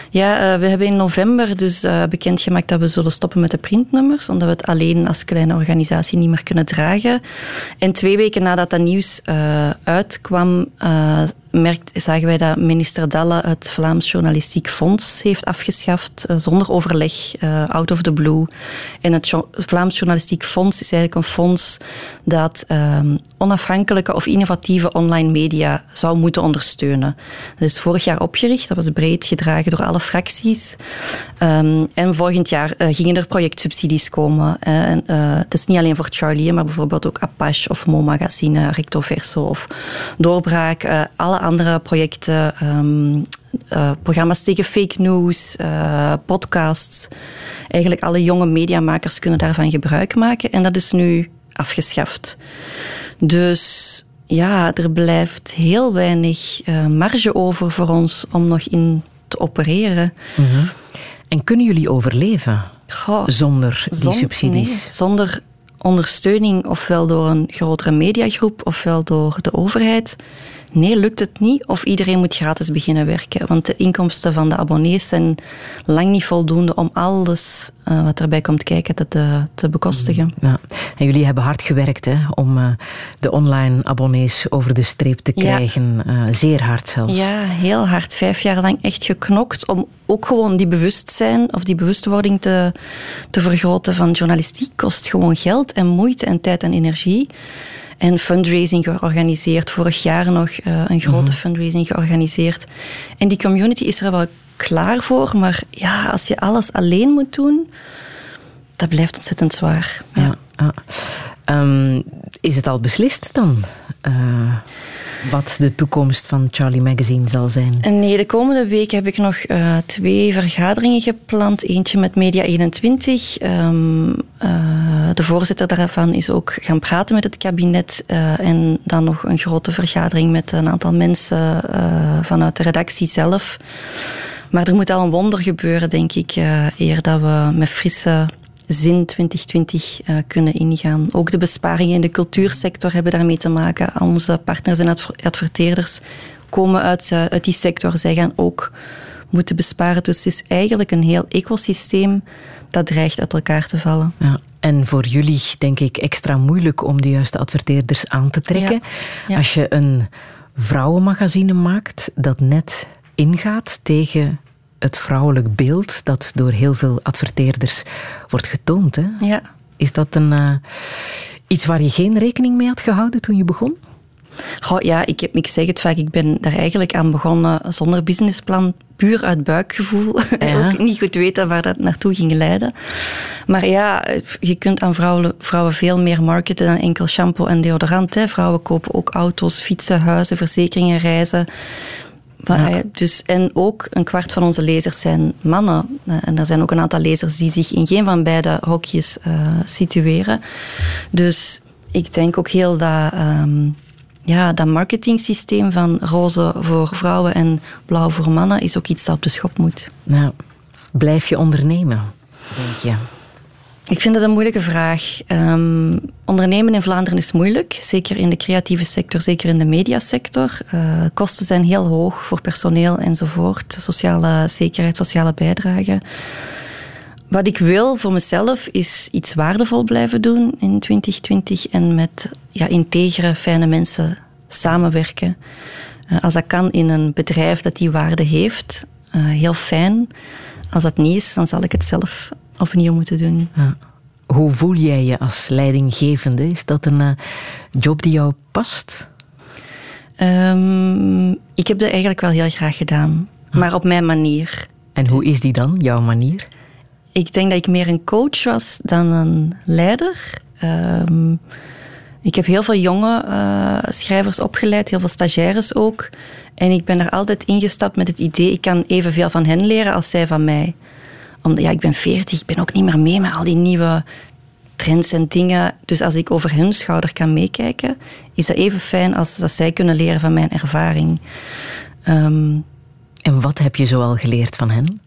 S4: Ja, eh, we hebben in november dus eh, bekendgemaakt dat we zullen stoppen met de printnummers, omdat we het alleen als kleine organisatie niet meer kunnen dragen. En twee weken nadat dat nieuws uitkwam, merkt, zagen wij dat minister Dalle het Vlaams Journalistiek Fonds heeft afgeschaft, eh, zonder overleg, eh, out of the blue. En het Vlaams Journalistiek Fonds is eigenlijk een fonds dat ehm, onafhankelijke of innovatieve online media zou moeten ondersteunen. Dat is vorig jaar opgericht, dat was breed gedragen door alle fracties. Ehm, en volgend jaar eh, gingen er projectsubsidies komen. en, het is niet alleen voor Charlie, maar bijvoorbeeld ook Apache of Mo Magazine, Recto Verso of Doorbraak. alle andere projecten, ehm, eh, programma's tegen fake news, eh, podcasts. Eigenlijk alle jonge mediamakers kunnen daarvan gebruik maken. En dat is nu afgeschaft. Dus ja, er blijft heel weinig eh, marge over voor ons om nog in te opereren.
S3: Mhm. En kunnen jullie overleven
S4: Goh,
S3: zonder die subsidies?
S4: nee, zonder ondersteuning, ofwel door een grotere mediagroep, ofwel door de overheid. Nee, lukt het niet. Of iedereen moet gratis beginnen werken. Want de inkomsten van de abonnees zijn lang niet voldoende om alles eh, wat erbij komt kijken te, te, te bekostigen.
S3: Ja. En jullie hebben hard gewerkt hè, om eh, de online abonnees over de streep te
S4: Ja.
S3: krijgen. Eh, zeer hard zelfs.
S4: Ja, heel hard. Vijf jaar lang echt geknokt om ook gewoon die bewustzijn of die bewustwording te, te vergroten van journalistiek kost gewoon geld en moeite en tijd en energie. En fundraising georganiseerd. Vorig jaar nog eh, een grote fundraising georganiseerd. En die community is er wel klaar voor, maar ja, als je alles alleen moet doen, dat blijft ontzettend zwaar.
S3: Ja. ja. Ehm, is het al beslist dan? eh, wat de toekomst van Charlie Magazine zal zijn?
S4: Nee, de komende week heb ik nog eh, twee vergaderingen gepland. Eentje met Media 21. Ehm, eh, de voorzitter daarvan is ook gaan praten met het kabinet. en dan nog een grote vergadering met een aantal mensen vanuit de redactie zelf. Maar er moet al een wonder gebeuren, denk ik, eer dat we met frisse zin 2020 eh, kunnen ingaan. Ook de besparingen in de cultuursector hebben daarmee te maken. Al Onze partners en adver- adverteerders komen uit, eh, uit die sector. Zij gaan ook moeten besparen. Dus het is eigenlijk een heel ecosysteem dat dreigt uit elkaar te vallen.
S3: Ja. En voor jullie, denk ik, extra moeilijk om de juiste adverteerders aan te trekken.
S4: Ja. Ja.
S3: Als je een vrouwenmagazine maakt dat net ingaat tegen het vrouwelijk beeld dat door heel veel adverteerders wordt getoond. Hè?
S4: Ja.
S3: Is dat een, eh, iets waar je geen rekening mee had gehouden toen je begon?
S4: Goh, ja, ik, heb, ik zeg het vaak, ik ben daar eigenlijk aan begonnen zonder businessplan, puur uit buikgevoel. <laughs>
S3: Ja.
S4: Ook niet goed weten waar dat naartoe ging leiden. Maar ja, je kunt aan vrouwen, vrouwen veel meer marketen dan enkel shampoo en deodorant. Hè. Vrouwen kopen ook auto's, fietsen, huizen, verzekeringen, reizen. Dus, en ook een kwart van onze lezers zijn mannen. Eh, En er zijn ook een aantal lezers die zich in geen van beide hokjes eh, situeren. Dus ik denk ook heel dat, ehm, ja, dat marketingsysteem van roze voor vrouwen en blauw voor mannen is ook iets dat op de schop moet.
S3: Nou, blijf je ondernemen, denk je?
S4: Ik vind het een moeilijke vraag. Ehm, ondernemen in Vlaanderen is moeilijk, zeker in de creatieve sector, zeker in de mediasector. Eh, kosten zijn heel hoog voor personeel enzovoort, sociale zekerheid, sociale bijdrage. Wat ik wil voor mezelf is iets waardevol blijven doen in 2020 en met ja, integere, fijne mensen samenwerken. Eh, als dat kan in een bedrijf dat die waarde heeft, eh, heel fijn. Als dat niet is, dan zal ik het zelf opnieuw moeten doen.
S3: Ja. Hoe voel jij je als leidinggevende? Is dat een eh, job die jou past?
S4: Ehm, ik heb dat eigenlijk wel heel graag gedaan, maar op mijn manier.
S3: En hoe is die dan, jouw manier?
S4: Ik denk dat ik meer een coach was dan een leider. Ehm, ik heb heel veel jonge eh, schrijvers opgeleid, heel veel stagiaires ook. En ik ben er altijd ingestapt met het idee, ik kan evenveel van hen leren als zij van mij. Omdat, ja, ik ben veertig, ik ben ook niet meer mee met al die nieuwe trends en dingen. Dus als ik over hun schouder kan meekijken, is dat even fijn als dat zij kunnen leren van mijn ervaring. Ehm,
S3: En wat heb je zoal geleerd van hen?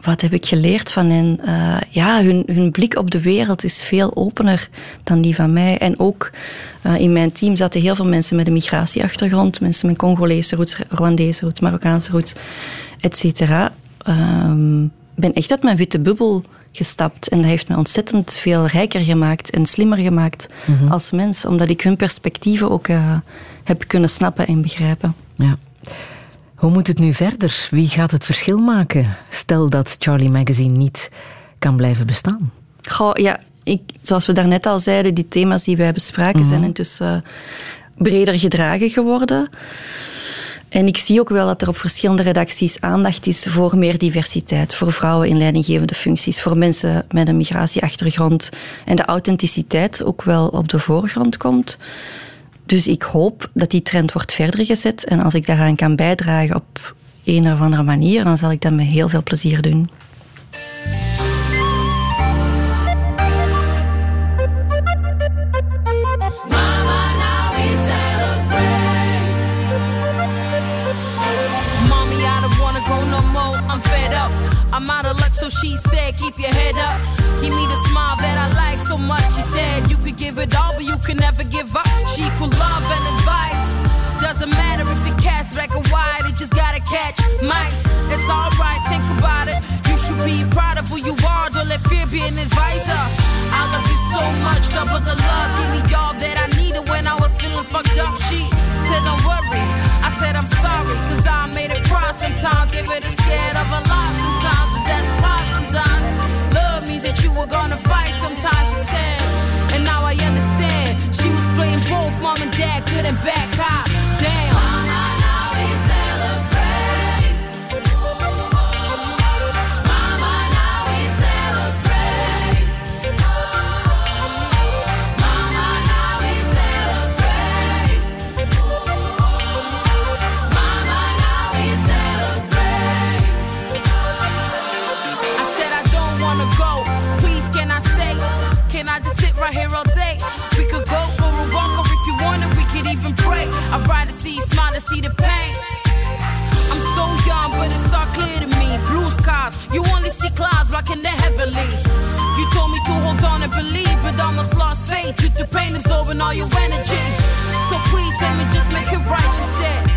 S4: wat heb ik geleerd van hen? Eh, ja, hun, hun blik op de wereld is veel opener dan die van mij. En ook eh, in mijn team zaten heel veel mensen met een migratieachtergrond. Mensen met Congolese roots, Rwandese roots, Marokkaanse roots, et cetera. Ehm, ben echt uit mijn witte bubbel gestapt. En dat heeft mij ontzettend veel rijker gemaakt en slimmer gemaakt
S3: Mhm.
S4: als mens. Omdat ik hun perspectieven ook eh, heb kunnen snappen en begrijpen.
S3: Ja. Hoe moet het nu verder? Wie gaat het verschil maken? Stel dat Charlie Magazine niet kan blijven bestaan.
S4: Goh, ja, ik, zoals we daarnet al zeiden, die thema's die wij bespraken zijn intussen eh, breder gedragen geworden. En ik zie ook wel dat er op verschillende redacties aandacht is voor meer diversiteit, voor vrouwen in leidinggevende functies, voor mensen met een migratieachtergrond en de authenticiteit ook wel op de voorgrond komt. Dus ik hoop dat die trend wordt verder gezet en als ik daaraan kan bijdragen op een of andere manier, dan zal ik dat met heel veel plezier doen.
S12: She said, keep your head up. Give me the smile that I like so much. She said, you could give it all, but you can never give up. She equal love and advice. Doesn't matter if it cast black or white, it just gotta catch mice. It's alright, think about it. You should be proud of who you are, don't let fear be an advisor. I love you so much, double the love. Give me all that I needed when I was feeling fucked up. She said, don't worry. I said, I'm sorry, cause I made her cry sometimes. Gave her the scared just make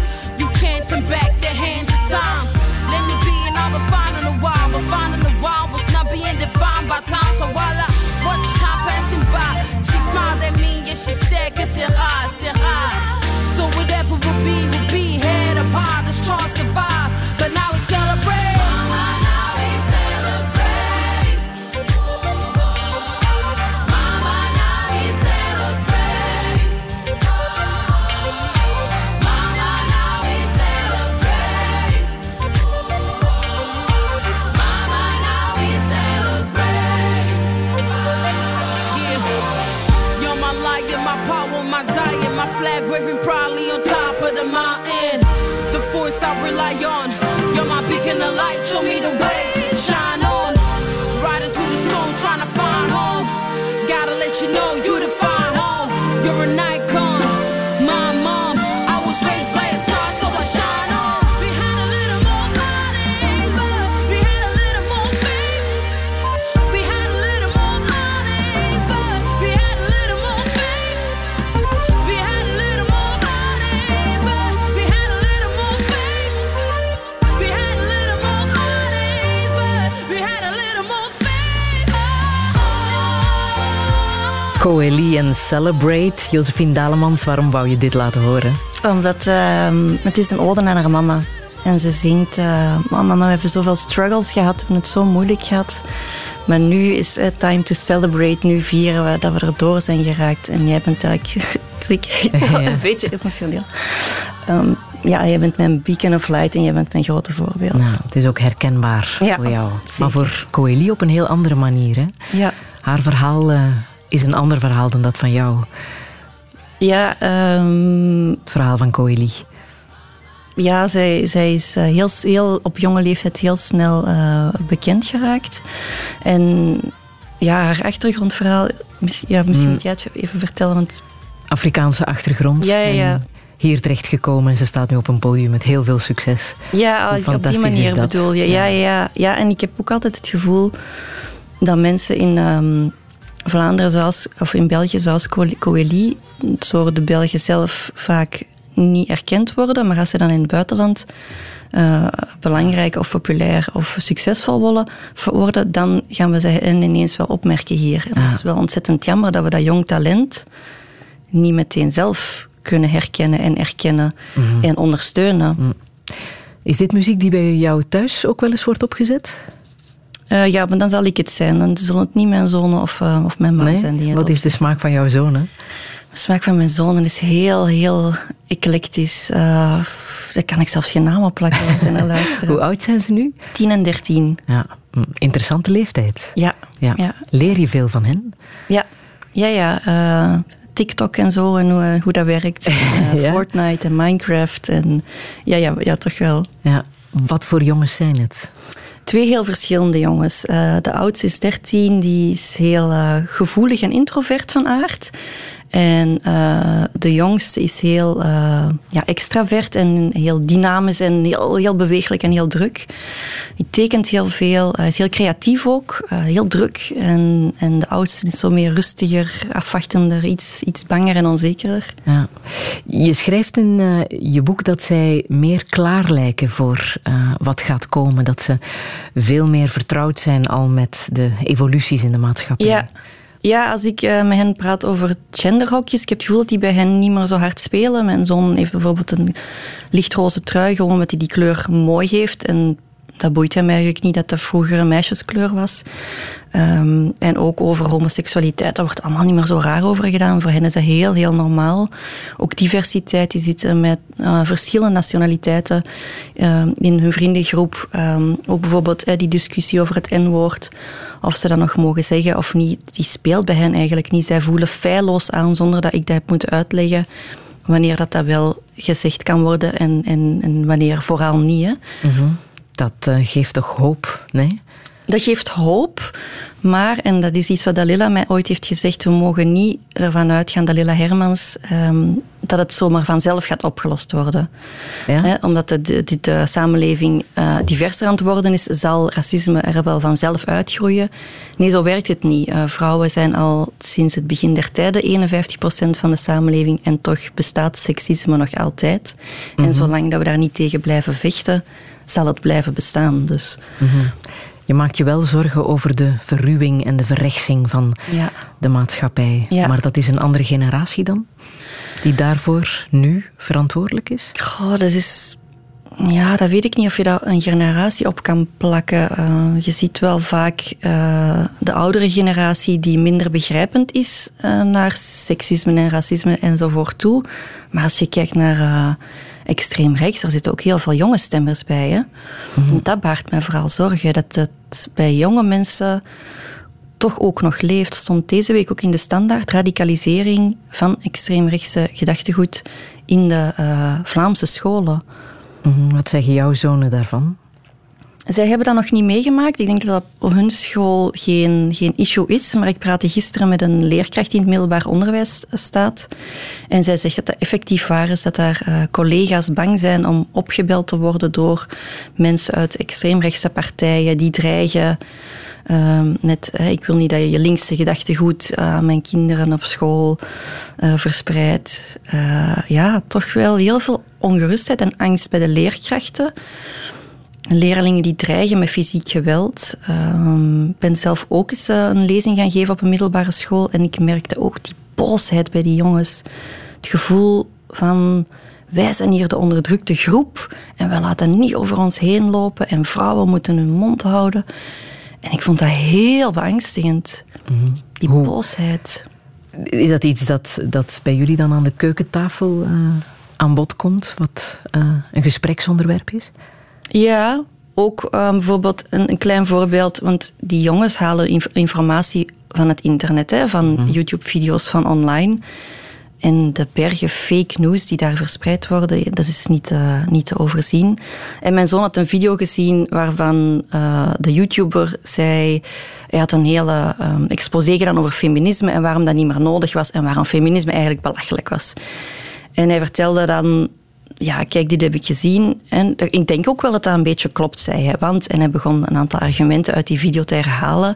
S3: En Celebrate. Josephine Dalemans, waarom wou je dit laten horen?
S4: Omdat ehm, het is een ode aan haar mama. En ze zingt, "Oh, mama, we hebben zoveel struggles gehad, we hebben het zo moeilijk gehad. Maar nu is het time to celebrate. Nu vieren we dat we erdoor zijn geraakt. En jij bent eigenlijk... <laughs> Ik <laughs> <laughs>
S3: Ja.
S4: een beetje emotioneel. Ehm, ja, je bent mijn beacon of light en je bent mijn grote voorbeeld.
S3: Nou, het is ook herkenbaar
S4: Ja,
S3: voor jou.
S4: zeker.
S3: Maar voor Coeli op een heel andere manier. Hè?
S4: Ja.
S3: Haar verhaal eh, is een ander verhaal dan dat van jou.
S4: Ja, ehm,
S3: Het verhaal van Coeli.
S4: ja zij, zij is eh, heel, heel, op jonge leeftijd heel snel eh, bekend geraakt. En ja, haar achtergrondverhaal, ja, misschien
S3: Mm.
S4: moet jij het even vertellen, want
S3: Afrikaanse achtergrond.
S4: Ja, ja, ja.
S3: Hier terechtgekomen en ze staat nu op een podium met heel veel succes.
S4: Ja, op die manier bedoel je. Ja, ja. Ja, ja, en ik heb ook altijd het gevoel dat mensen in ehm, Vlaanderen, zoals, of in België, zoals Co- Coeli, door de Belgen zelf vaak niet erkend worden. Maar als ze dan in het buitenland eh, belangrijk of populair of succesvol worden, worden, dan gaan we ze hen ineens wel opmerken hier. En dat is wel ontzettend jammer dat we dat jong talent niet meteen zelf kunnen herkennen en erkennen
S3: Mhm.
S4: en ondersteunen.
S3: Is dit muziek die bij jou thuis ook wel eens wordt opgezet?
S4: Eh, ja, maar dan zal ik het zijn. Dan zullen het niet mijn zonen of, eh, of mijn man
S3: Nee?
S4: zijn die het
S3: Wat is de smaak van jouw zoon? Hè?
S4: De smaak van mijn zonen is heel, heel eclectisch. Eh, daar kan ik zelfs geen naam op plakken als ze naar <laughs> luisteren.
S3: Hoe oud zijn ze nu?
S4: 10 en 13.
S3: Ja, hm, interessante leeftijd.
S4: Ja.
S3: Ja.
S4: Ja.
S3: Leer je veel van hen?
S4: Ja, ja, ja. TikTok en zo en hoe, hoe dat werkt. <laughs>
S3: Ja.
S4: Fortnite en Minecraft. En, ja, ja, ja, toch wel.
S3: Ja. Wat voor jongens zijn het?
S4: Twee heel verschillende jongens. Eh, de oudste is 13, die is heel eh, gevoelig en introvert van aard. En eh, de jongste is heel eh, ja, extravert en heel dynamisch en heel, heel beweeglijk en heel druk. Hij tekent heel veel, hij is heel creatief ook, eh, heel druk. En, en de oudste is zo meer rustiger, afwachtender, iets, iets banger en onzekerder.
S3: Ja. Je schrijft in je boek dat zij meer klaar lijken voor wat gaat komen. Dat ze veel meer vertrouwd zijn al met de evoluties in de maatschappij.
S4: Ja. Ja, als ik eh, met hen praat over genderhokjes, ik heb het gevoel dat die bij hen niet meer zo hard spelen. Mijn zoon heeft bijvoorbeeld een lichtroze trui, gewoon omdat hij die kleur mooi heeft. En dat boeit hem eigenlijk niet dat dat vroeger een meisjeskleur was. Ehm, en ook over homoseksualiteit, daar wordt allemaal niet meer zo raar over gedaan. Voor hen is dat heel, heel normaal. Ook diversiteit, die zitten met eh, verschillende nationaliteiten eh, in hun vriendengroep. Ehm, ook bijvoorbeeld eh, die discussie over het N-woord, of ze dat nog mogen zeggen of niet, die speelt bij hen eigenlijk niet. Zij voelen feilloos aan zonder dat ik dat heb moeten uitleggen wanneer dat, dat wel gezegd kan worden en, en, en wanneer vooral niet. Hè.
S3: Mhm. Dat eh, geeft toch hoop, nee?
S4: Dat geeft hoop, maar, en dat is iets wat Dalila mij ooit heeft gezegd, we mogen niet ervan uitgaan, Dalila Hermans, ehm, dat het zomaar vanzelf gaat opgelost worden.
S3: Ja?
S4: Omdat de, de, samenleving eh, diverser aan het worden is, zal racisme er wel vanzelf uitgroeien. Nee, zo werkt het niet. Eh, vrouwen zijn al sinds het begin der tijden 51% van de samenleving en toch bestaat seksisme nog altijd.
S3: Mhm.
S4: En zolang dat we daar niet tegen blijven vechten, zal het blijven bestaan. Dus
S3: Mhm. Je maakt je wel zorgen over de verruwing en de verrechtsing van
S4: ja.
S3: de maatschappij.
S4: Ja.
S3: Maar dat is een andere generatie dan? Die daarvoor nu verantwoordelijk is?
S4: Goh, dat is... Ja, dat weet ik niet of je daar een generatie op kan plakken. Eh, je ziet wel vaak eh, de oudere generatie die minder begrijpend is eh, naar seksisme en racisme enzovoort toe. Maar als je kijkt naar extreem rechts, er zitten ook heel veel jonge stemmers bij. Hè? En Dat baart mij vooral zorgen, dat het bij jonge mensen toch ook nog leeft. Stond deze week ook in de standaard radicalisering van extreemrechtse gedachtegoed in de eh, Vlaamse scholen.
S3: Mhm. Wat zeggen jouw zonen daarvan?
S4: Zij hebben dat nog niet meegemaakt. Ik denk dat dat op hun school geen, geen issue is. Maar ik praatte gisteren met een leerkracht die in het middelbaar onderwijs staat. En zij zegt dat dat effectief waar is. Dat daar eh, collega's bang zijn om opgebeld te worden door mensen uit extreemrechtse partijen die dreigen ehm, met eh, ik wil niet dat je je linkse gedachtegoed aan mijn kinderen op school eh, verspreidt. Eh, ja, toch wel heel veel ongerustheid en angst bij de leerkrachten. Leerlingen die dreigen met fysiek geweld. Ehm, Ik ben zelf ook eens eh, een lezing gaan geven op een middelbare school en ik merkte ook die boosheid bij die jongens. Het gevoel van wij zijn hier de onderdrukte groep en wij laten niet over ons heen lopen en vrouwen moeten hun mond houden. En ik vond dat heel beangstigend, die boosheid.
S3: Is dat iets dat, dat bij jullie dan aan de keukentafel eh, aan bod komt, wat eh, een gespreksonderwerp is?
S4: Ja, ook ehm, bijvoorbeeld een, een klein voorbeeld, want die jongens halen inf- informatie van het internet, hè, van YouTube-video's van online. En de bergen fake news die daar verspreid worden, dat is niet, eh, niet te overzien. En mijn zoon had een video gezien waarvan eh, de YouTuber zei... Hij had een hele um, exposé gedaan over feminisme en waarom dat niet meer nodig was en waarom feminisme eigenlijk belachelijk was. En hij vertelde dan ja, kijk, dit heb ik gezien. En ik denk ook wel dat dat een beetje klopt, zei hij. Want, en hij begon een aantal argumenten uit die video te herhalen.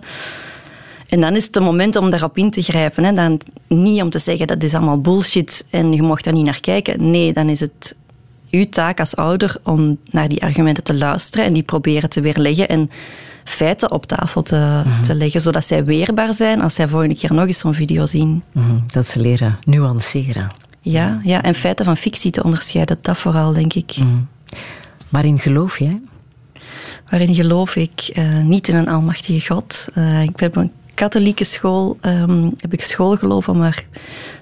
S4: En dan is het het moment om daarop in te grijpen. Hè. Dan niet om te zeggen dat is allemaal bullshit en je mocht daar niet naar kijken. Nee, dan is het uw taak als ouder om naar die argumenten te luisteren en die proberen te weerleggen en feiten op tafel te, te leggen, zodat zij weerbaar zijn als zij volgende keer nog eens zo'n video zien.
S3: Mhm, Dat ze leren nuanceren.
S4: Ja, ja, en feiten van fictie te onderscheiden, dat vooral, denk ik.
S3: Waarin geloof jij?
S4: Waarin geloof ik eh, niet in een almachtige God. Eh, ik ben op een katholieke school, ehm, heb ik school gelopen, maar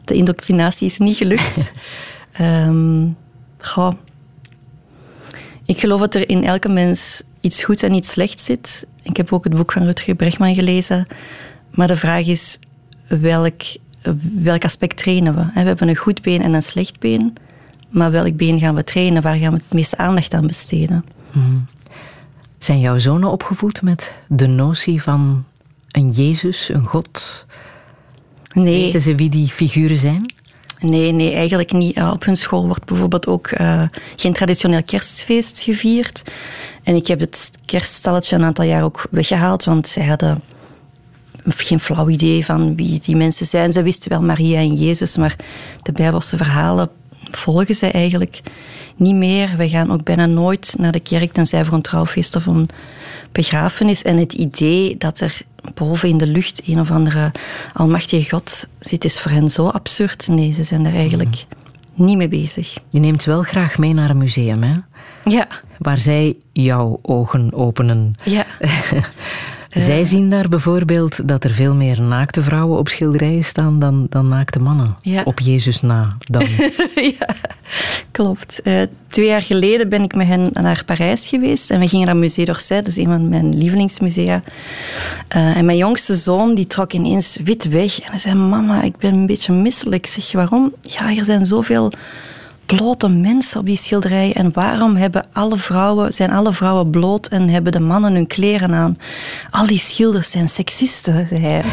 S4: de indoctrinatie is niet gelukt. <laughs> Goh. Ik geloof dat er in elke mens iets goeds en iets slechts zit. Ik heb ook het boek van Rutger Bregman gelezen. Maar de vraag is, welk, welk aspect trainen we? We hebben een goed been en een slecht been. Maar welk been gaan we trainen? Waar gaan we het meeste aandacht aan besteden?
S3: Zijn jouw zonen opgevoed met de notie van een Jezus, een God?
S4: Nee.
S3: Weten ze wie die figuren zijn?
S4: Nee, nee, eigenlijk niet. Ja, op hun school wordt bijvoorbeeld ook eh, geen traditioneel kerstfeest gevierd. En ik heb het kerststalletje een aantal jaar ook weggehaald, want zij hadden geen flauw idee van wie die mensen zijn. Ze wisten wel Maria en Jezus, maar de Bijbelse verhalen volgen zij eigenlijk niet meer. Wij gaan ook bijna nooit naar de kerk, tenzij voor een trouwfeest of een begrafenis. En het idee dat er boven in de lucht een of andere almachtige God zit, is voor hen zo absurd. Nee, ze zijn er eigenlijk niet mee bezig.
S3: Je neemt ze wel graag mee naar een museum, hè?
S4: Ja.
S3: Waar zij jouw ogen openen.
S4: Ja. <laughs>
S3: Zij zien daar bijvoorbeeld dat er veel meer naakte vrouwen op schilderijen staan dan, dan naakte mannen.
S4: Ja.
S3: Op Jezus na dan. <laughs>
S4: ja, klopt. Eh, twee jaar geleden ben ik met hen naar Parijs geweest en we gingen naar Musée d'Orsay, dat is een van mijn lievelingsmusea. Eh, en mijn jongste zoon die trok ineens wit weg en hij zei, mama, ik ben een beetje misselijk. Ik zeg, waarom? Ja, er zijn zoveel blote mensen op die schilderij en waarom hebben alle vrouwen, zijn alle vrouwen bloot en hebben de mannen hun kleren aan? Al die schilders zijn seksisten, zei hij.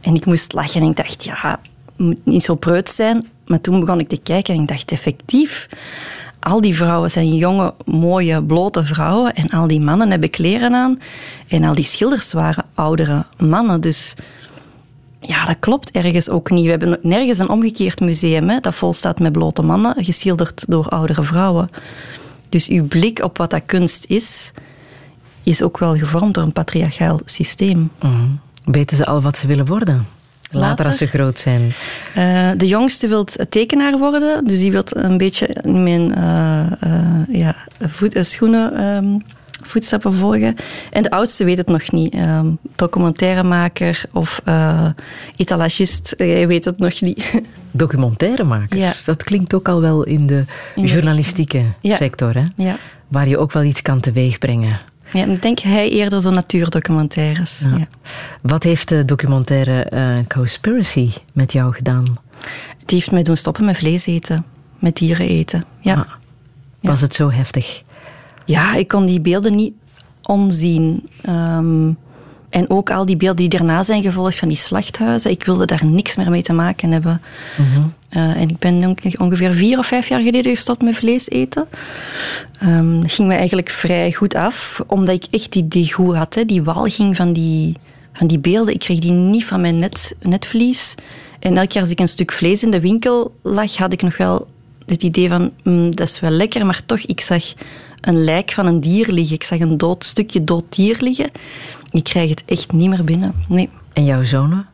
S4: En ik moest lachen en ik dacht, ja, moet niet zo preut zijn. Maar toen begon ik te kijken en ik dacht, effectief, al die vrouwen zijn jonge, mooie, blote vrouwen en al die mannen hebben kleren aan. En al die schilders waren oudere mannen, dus ja, dat klopt ergens ook niet. We hebben nergens een omgekeerd museum hè, dat vol staat met blote mannen, geschilderd door oudere vrouwen. Dus uw blik op wat dat kunst is, is ook wel gevormd door een patriarchaal systeem.
S3: Mhm. Weten ze al wat ze willen worden? Later,
S4: Later?
S3: als ze groot zijn.
S4: Eh, de jongste wil tekenaar worden, dus die wil een beetje in mijn eh, eh, ja, voet, schoenen ehm, voetstappen volgen. En de oudste weet het nog niet. Ehm, documentairemaker of eh etalagist, weet het nog niet. <laughs>
S3: Documentairemaker.
S4: Ja.
S3: Dat klinkt ook al wel in de journalistieke
S4: Ja.
S3: sector, hè?
S4: ja.
S3: Waar je ook wel iets kan teweegbrengen.
S4: ja, ik denk hij eerder zo natuurdocumentaires.
S3: Ja.
S4: Ja.
S3: Wat heeft de documentaire eh, Cowspiracy met jou gedaan?
S4: Het heeft mij doen stoppen met vlees eten, met dieren eten. Ja.
S3: Ah, Was het zo heftig?
S4: Ja, ik kon die beelden niet onzien. Ehm, en ook al die beelden die daarna zijn gevolgd van die slachthuizen. Ik wilde daar niks meer mee te maken hebben. Eh, en ik ben onge- ongeveer vier of vijf jaar geleden gestopt met vlees eten. Ehm, dat ging me eigenlijk vrij goed af, omdat ik echt die degoe had. Hè, die walging van die, van die beelden. Ik kreeg die niet van mijn net, netvlies. En elke keer als ik een stuk vlees in de winkel lag, had ik nog wel het idee van, mm, dat is wel lekker, maar toch, ik zag een lijk van een dier liggen. Ik zag een dood stukje dood dier liggen. Ik krijg het echt niet meer binnen. Nee.
S3: En jouw zonen?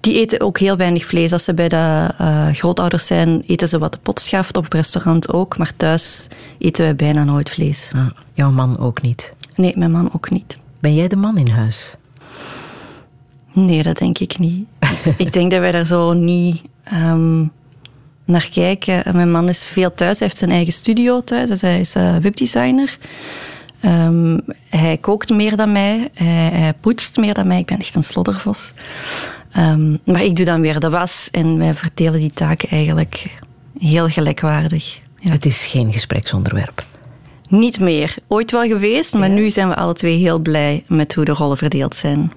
S4: Die eten ook heel weinig vlees. Als ze bij de eh, grootouders zijn, eten ze wat de pot schaft. Op het restaurant ook. Maar thuis eten wij bijna nooit vlees.
S3: Ah, jouw man ook niet.
S4: Nee, mijn man ook niet.
S3: Ben jij de man in huis?
S4: Nee, dat denk ik niet. <laughs> ik denk dat wij daar zo niet... ehm,
S6: naar kijken. En Mijn man is veel thuis, hij heeft zijn eigen studio thuis. Dus hij is eh, webdesigner. Ehm, hij kookt meer dan mij, hij, hij poetst meer dan mij. Ik ben echt een sloddervos. Ehm, maar ik doe dan weer de was en wij verdelen die taken eigenlijk heel gelijkwaardig.
S3: Het is geen gespreksonderwerp.
S6: Niet meer. Ooit wel geweest, maar nu zijn we alle twee heel blij met hoe de rollen verdeeld zijn.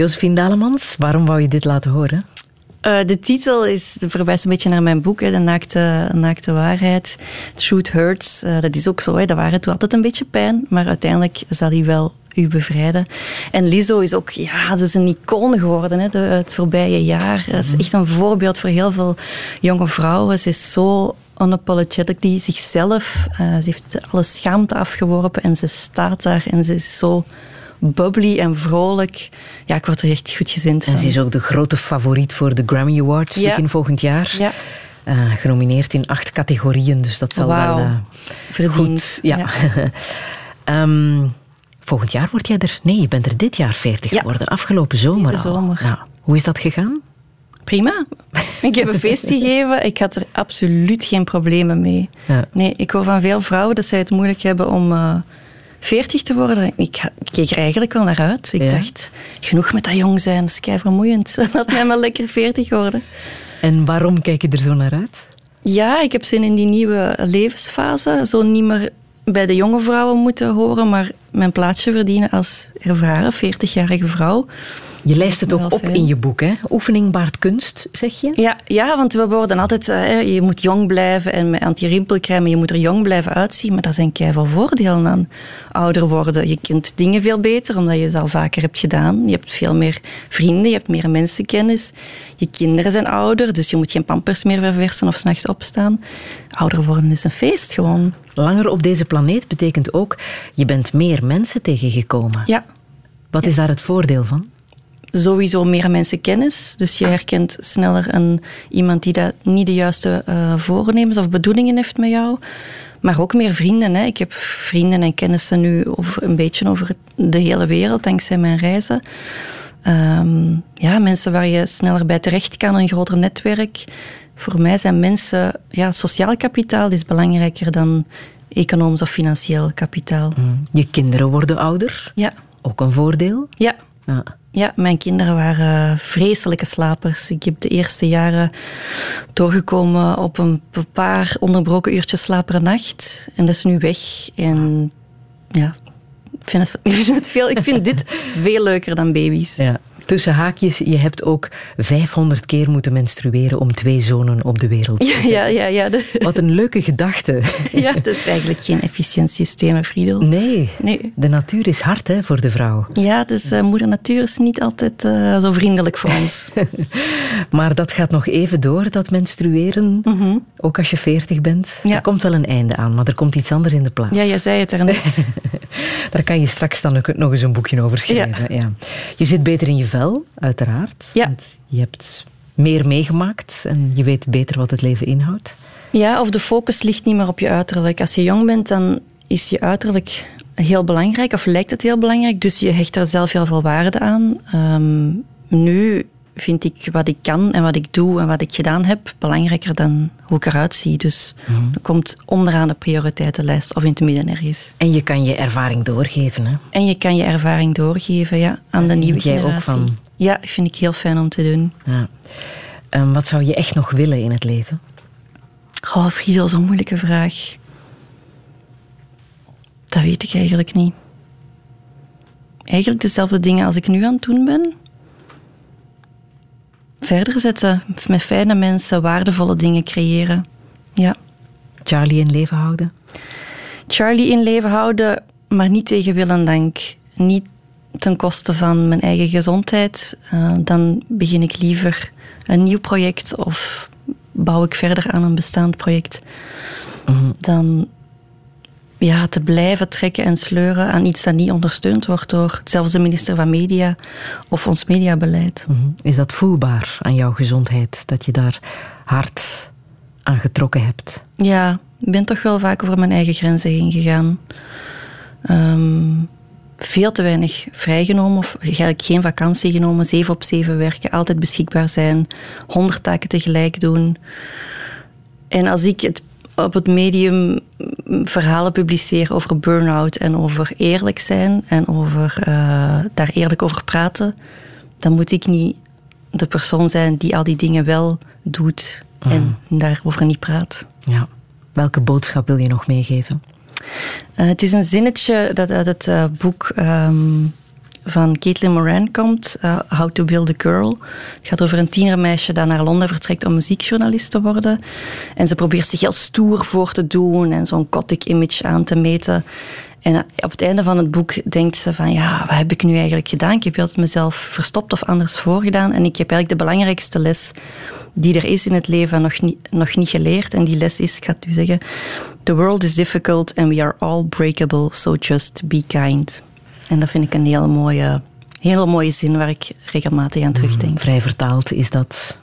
S3: Josephine Dalemans, waarom wou je dit laten horen?
S6: Eh, de titel is, verwijst een beetje naar mijn boek, hè, De naakte, naakte Waarheid. Truth Hurts. Eh, dat is ook zo, hè, de waarheid doet altijd een beetje pijn, maar uiteindelijk zal hij wel u bevrijden. En Lizzo is ook, ja, dat is een icoon geworden hè, de, het voorbije jaar. Dat is echt een voorbeeld voor heel veel jonge vrouwen. Ze is zo unapologetically zichzelf. Eh, ze heeft alle schaamte afgeworpen en ze staat daar en ze is zo bubbly en vrolijk. Ja, ik word er echt goed gezind van.
S3: En ze is ook de grote favoriet voor de Grammy Awards
S6: Ja.
S3: begin volgend jaar.
S6: Ja.
S3: Eh, genomineerd in acht categorieën, dus dat zal wel eh, goed. Ja. <laughs> Ehm, volgend jaar word jij er... Nee, je bent er dit jaar 40 geworden. Afgelopen zomer
S6: Deze
S3: al.
S6: zomer.
S3: Ja. Hoe is dat gegaan?
S6: Prima. <laughs> Ik heb een feest gegeven. Ik had er absoluut geen problemen mee.
S3: Ja.
S6: Nee, ik hoor van veel vrouwen dat zij het moeilijk hebben om eh 40 te worden. Ik, ik keek er eigenlijk wel naar uit. Ik
S3: Ja.
S6: dacht, genoeg met dat jong zijn, dat is kei vermoeiend. <laughs> Laat mij maar lekker 40 worden.
S3: En waarom kijk je er zo naar uit?
S6: Ja, ik heb zin in die nieuwe levensfase. Zo niet meer bij de jonge vrouwen moeten horen, maar mijn plaatsje verdienen als ervaren 40-jarige vrouw.
S3: Je lijst het ook
S4: Wel
S3: op in je boek, hè? Oefening baart kunst, zeg je?
S4: Ja, ja, want we worden altijd... eh, je moet jong blijven en met anti-rimpelcrème, je moet er jong blijven uitzien. Maar daar zijn keiveel voordelen aan ouder worden. Je kunt dingen veel beter, omdat je het al vaker hebt gedaan. Je hebt veel meer vrienden, je hebt meer mensenkennis. Je kinderen zijn ouder, dus je moet geen pampers meer verversen of s'nachts opstaan. Ouder worden is een feest gewoon.
S3: Langer op deze planeet betekent ook, je bent meer mensen tegengekomen.
S4: Ja,
S3: Wat is daar het voordeel van?
S4: Sowieso meer mensenkennis. Dus je herkent sneller een, iemand die dat niet de juiste eh, voornemens of bedoelingen heeft met jou. Maar ook meer vrienden. Hè. Ik heb vrienden en kennissen nu over, een beetje over de hele wereld, dankzij mijn reizen. Ehm, ja, mensen waar je sneller bij terecht kan, een groter netwerk. Voor mij zijn mensen... Ja, sociaal kapitaal is belangrijker dan economisch of financieel kapitaal.
S3: Je kinderen worden ouder,
S4: Ja,
S3: ook een voordeel.
S4: ja.
S3: Ja.
S4: Ja, mijn kinderen waren vreselijke slapers. Ik heb de eerste jaren doorgekomen op een paar onderbroken uurtjes slaap per nacht. En dat is nu weg. En ja, <laughs> ik vind het, veel. Ik vind dit veel leuker dan baby's.
S3: Ja. Tussen haakjes, je hebt ook 500 keer moeten menstrueren om twee zonen op de wereld te
S4: Ja,
S3: zetten.
S4: ja, ja. ja, de-
S3: Wat een leuke gedachte. <laughs>
S4: ja dat is eigenlijk geen efficiënt systeem, hè, Friedel.
S3: Nee,
S4: Nee.
S3: de natuur is hard hè, voor de vrouw.
S4: Ja, dus eh, moeder natuur is niet altijd eh, zo vriendelijk voor ons. <laughs>
S3: Maar dat gaat nog even door, dat menstrueren. Ook als je 40 bent.
S4: Mhm. Ja.
S3: Er komt wel een einde aan, maar er komt iets anders in de plaats.
S4: Ja, jij zei het er net. <laughs>
S3: Daar kan je straks dan nog eens een boekje over schrijven. Ja. Je zit beter in je vel, uiteraard.
S4: Ja.
S3: Want je hebt meer meegemaakt en je weet beter wat het leven inhoudt.
S4: Ja, of de focus ligt niet meer op je uiterlijk. Als je jong bent, dan is je uiterlijk heel belangrijk, of lijkt het heel belangrijk. Dus je hecht er zelf heel veel waarde aan. Ehm, nu vind ik wat ik kan en wat ik doe en wat ik gedaan heb belangrijker dan hoe ik eruit zie. Dus dat komt onderaan de prioriteitenlijst of in het midden ergens.
S3: En je kan je ervaring doorgeven. Hè?
S4: En je kan je ervaring doorgeven ja, aan de nieuwe
S3: jij ook
S4: generatie.
S3: van.
S4: Ja, vind ik heel fijn om te doen.
S3: Ja. Ehm, wat zou je echt nog willen in het leven?
S4: Goh, Friedel, zo'n moeilijke vraag. Dat weet ik eigenlijk niet. Eigenlijk dezelfde dingen als ik nu aan het doen ben. Verder zetten, met fijne mensen, waardevolle dingen creëren. Ja.
S3: Charlie in leven houden?
S4: Charlie in leven houden, maar niet tegen wil en dank. Niet ten koste van mijn eigen gezondheid. Eh, dan begin ik liever een nieuw project of bouw ik verder aan een bestaand project. Dan ja, te blijven trekken en sleuren aan iets dat niet ondersteund wordt door zelfs de minister van Media of ons mediabeleid.
S3: Mhm. Is dat voelbaar aan jouw gezondheid? Dat je daar hard aan getrokken hebt?
S4: Ja, ik ben toch wel vaak over mijn eigen grenzen heen gegaan. Ehm, veel te weinig vrijgenomen of eigenlijk geen vakantie genomen. Zeven op zeven werken, altijd beschikbaar zijn. Honderd taken tegelijk doen. En als ik het op het medium verhalen publiceer over burn-out en over eerlijk zijn en over eh, daar eerlijk over praten, dan moet ik niet de persoon zijn die al die dingen wel doet en daarover niet praat.
S3: Ja. Welke boodschap wil je nog meegeven?
S4: Eh, het is een zinnetje dat uit het eh, boek ehm, van Caitlin Moran komt, eh, How to Build a Girl. Het gaat over een tienermeisje dat naar Londen vertrekt om muziekjournalist te worden. En ze probeert zich heel stoer voor te doen en zo'n gothic image aan te meten. En eh, op het einde van het boek denkt ze van, ja, wat heb ik nu eigenlijk gedaan? Ik heb altijd mezelf verstopt of anders voorgedaan. En ik heb eigenlijk de belangrijkste les die er is in het leven nog niet, nog niet geleerd. En die les is, ik ga het zeggen, The world is difficult and we are all breakable, so just be kind. En dat vind ik een hele mooie, hele mooie zin waar ik regelmatig aan terugdenk.
S3: Vrij vertaald is dat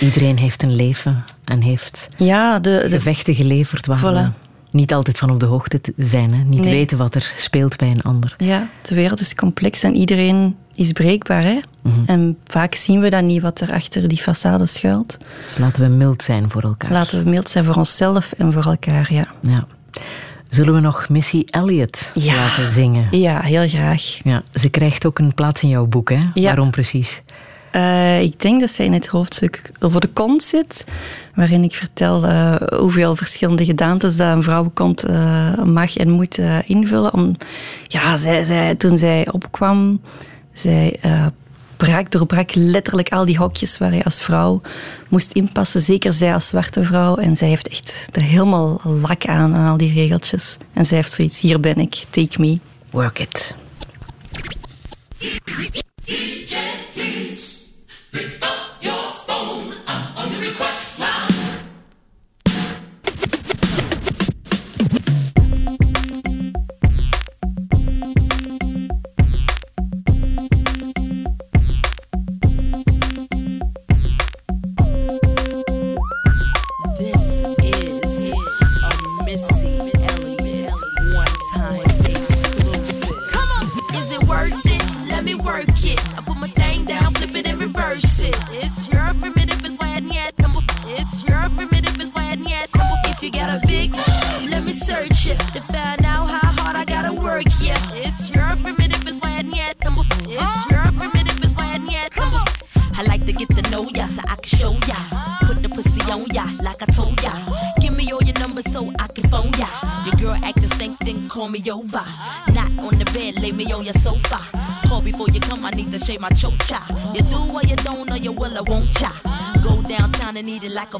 S3: iedereen heeft een leven en heeft
S4: Ja, de, de,
S3: gevechten geleverd waar
S4: Voilà.
S3: we niet altijd van op de hoogte te zijn. Hè? Niet
S4: Nee.
S3: weten wat er speelt bij een ander.
S4: ja, de wereld is complex en iedereen is breekbaar. Hè? En vaak zien we dat niet, wat er achter die façade schuilt.
S3: Dus laten we mild zijn voor elkaar.
S4: Laten we mild zijn voor onszelf en voor elkaar, ja.
S3: Ja. Zullen we nog Missy Elliott
S4: Ja.
S3: laten zingen?
S4: Ja, heel graag.
S3: Ja, ze krijgt ook een plaats in jouw boek, hè?
S4: Ja.
S3: Waarom precies?
S4: Eh, ik denk dat zij in het hoofdstuk over de kont zit, waarin ik vertel eh, hoeveel verschillende gedaantes dat een vrouwenkont eh, mag en moet invullen. Om, ja, zij, zij, toen zij opkwam, zij brak, doorbrak letterlijk al die hokjes waar je als vrouw moest inpassen. Zeker zij als zwarte vrouw. En zij heeft echt er helemaal lak aan, aan al die regeltjes. En zij heeft zoiets, hier ben ik, take me.
S3: Work it.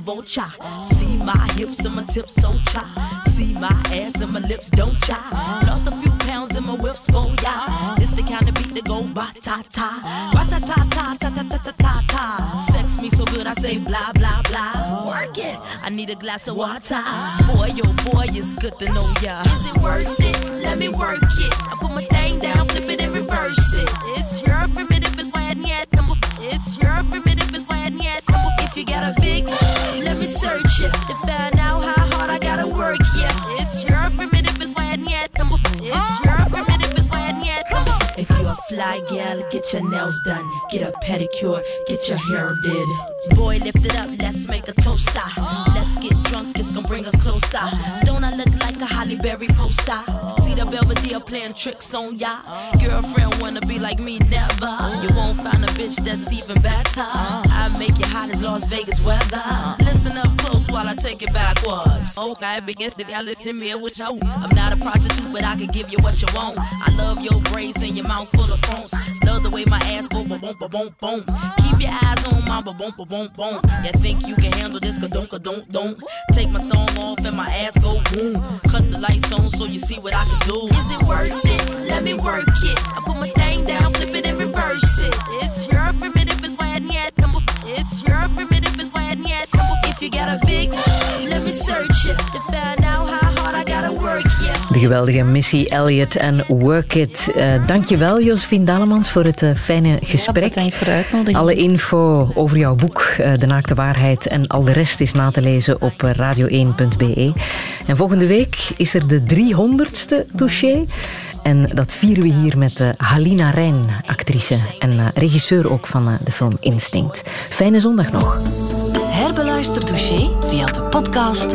S13: Vulture. See my hips and my tips so cha. See my ass and my lips don't cha. Lost a few pounds in my whips for ya. This the kind of beat that go ba ta ta. Ba ta ta ta ta ta ta ta ta ta. Sex me so good I say blah blah blah. Work it. I need a glass of water. Boy, yo boy, it's good to know ya. Is it worth it? Let me work it. Get your nails done, get a pedicure, get your hair did. Boy, lift it up, let's make a toaster. Let's get drunk, this gon' bring us closer. Don't I look like a Holly Berry poster? See the Belvedere playing tricks on ya. Girlfriend wanna be like me, never. You won't find a bitch that's even better. I make you hot as Las Vegas weather. Listen up close while I take it backwards. Okay, I begins to listen me what you I'm not a prostitute, but I can give you what you want. I love your braids and your mouth full of phones. Love the way my ass go boom boom boom boom. Keep your eyes on my boom boom boom boom. You think you can handle this? Ka don't don't don't. Take my thumb off and my ass go boom. Cut the lights on so you see what I can do. Is it worth it? Let me work it. I put my thing down, flip it and reverse it. It's your primitive is why yet. It's your primitive is why yet. If you got a big, let me search it to find
S3: De geweldige Missy Elliott en Work It. Uh, dankjewel, Josephine Dalemans, voor het uh, fijne gesprek.
S4: bedankt voor de uitnodiging.
S3: Alle info over jouw boek, uh, De Naakte Waarheid en al de rest is na te lezen op radio1.be. En volgende week is er de 300ste dossier. En dat vieren we hier met uh, Halina Rijn, actrice en uh, regisseur ook van uh, de film Instinct. Fijne zondag nog.
S1: Herbeluister dossier via de podcast,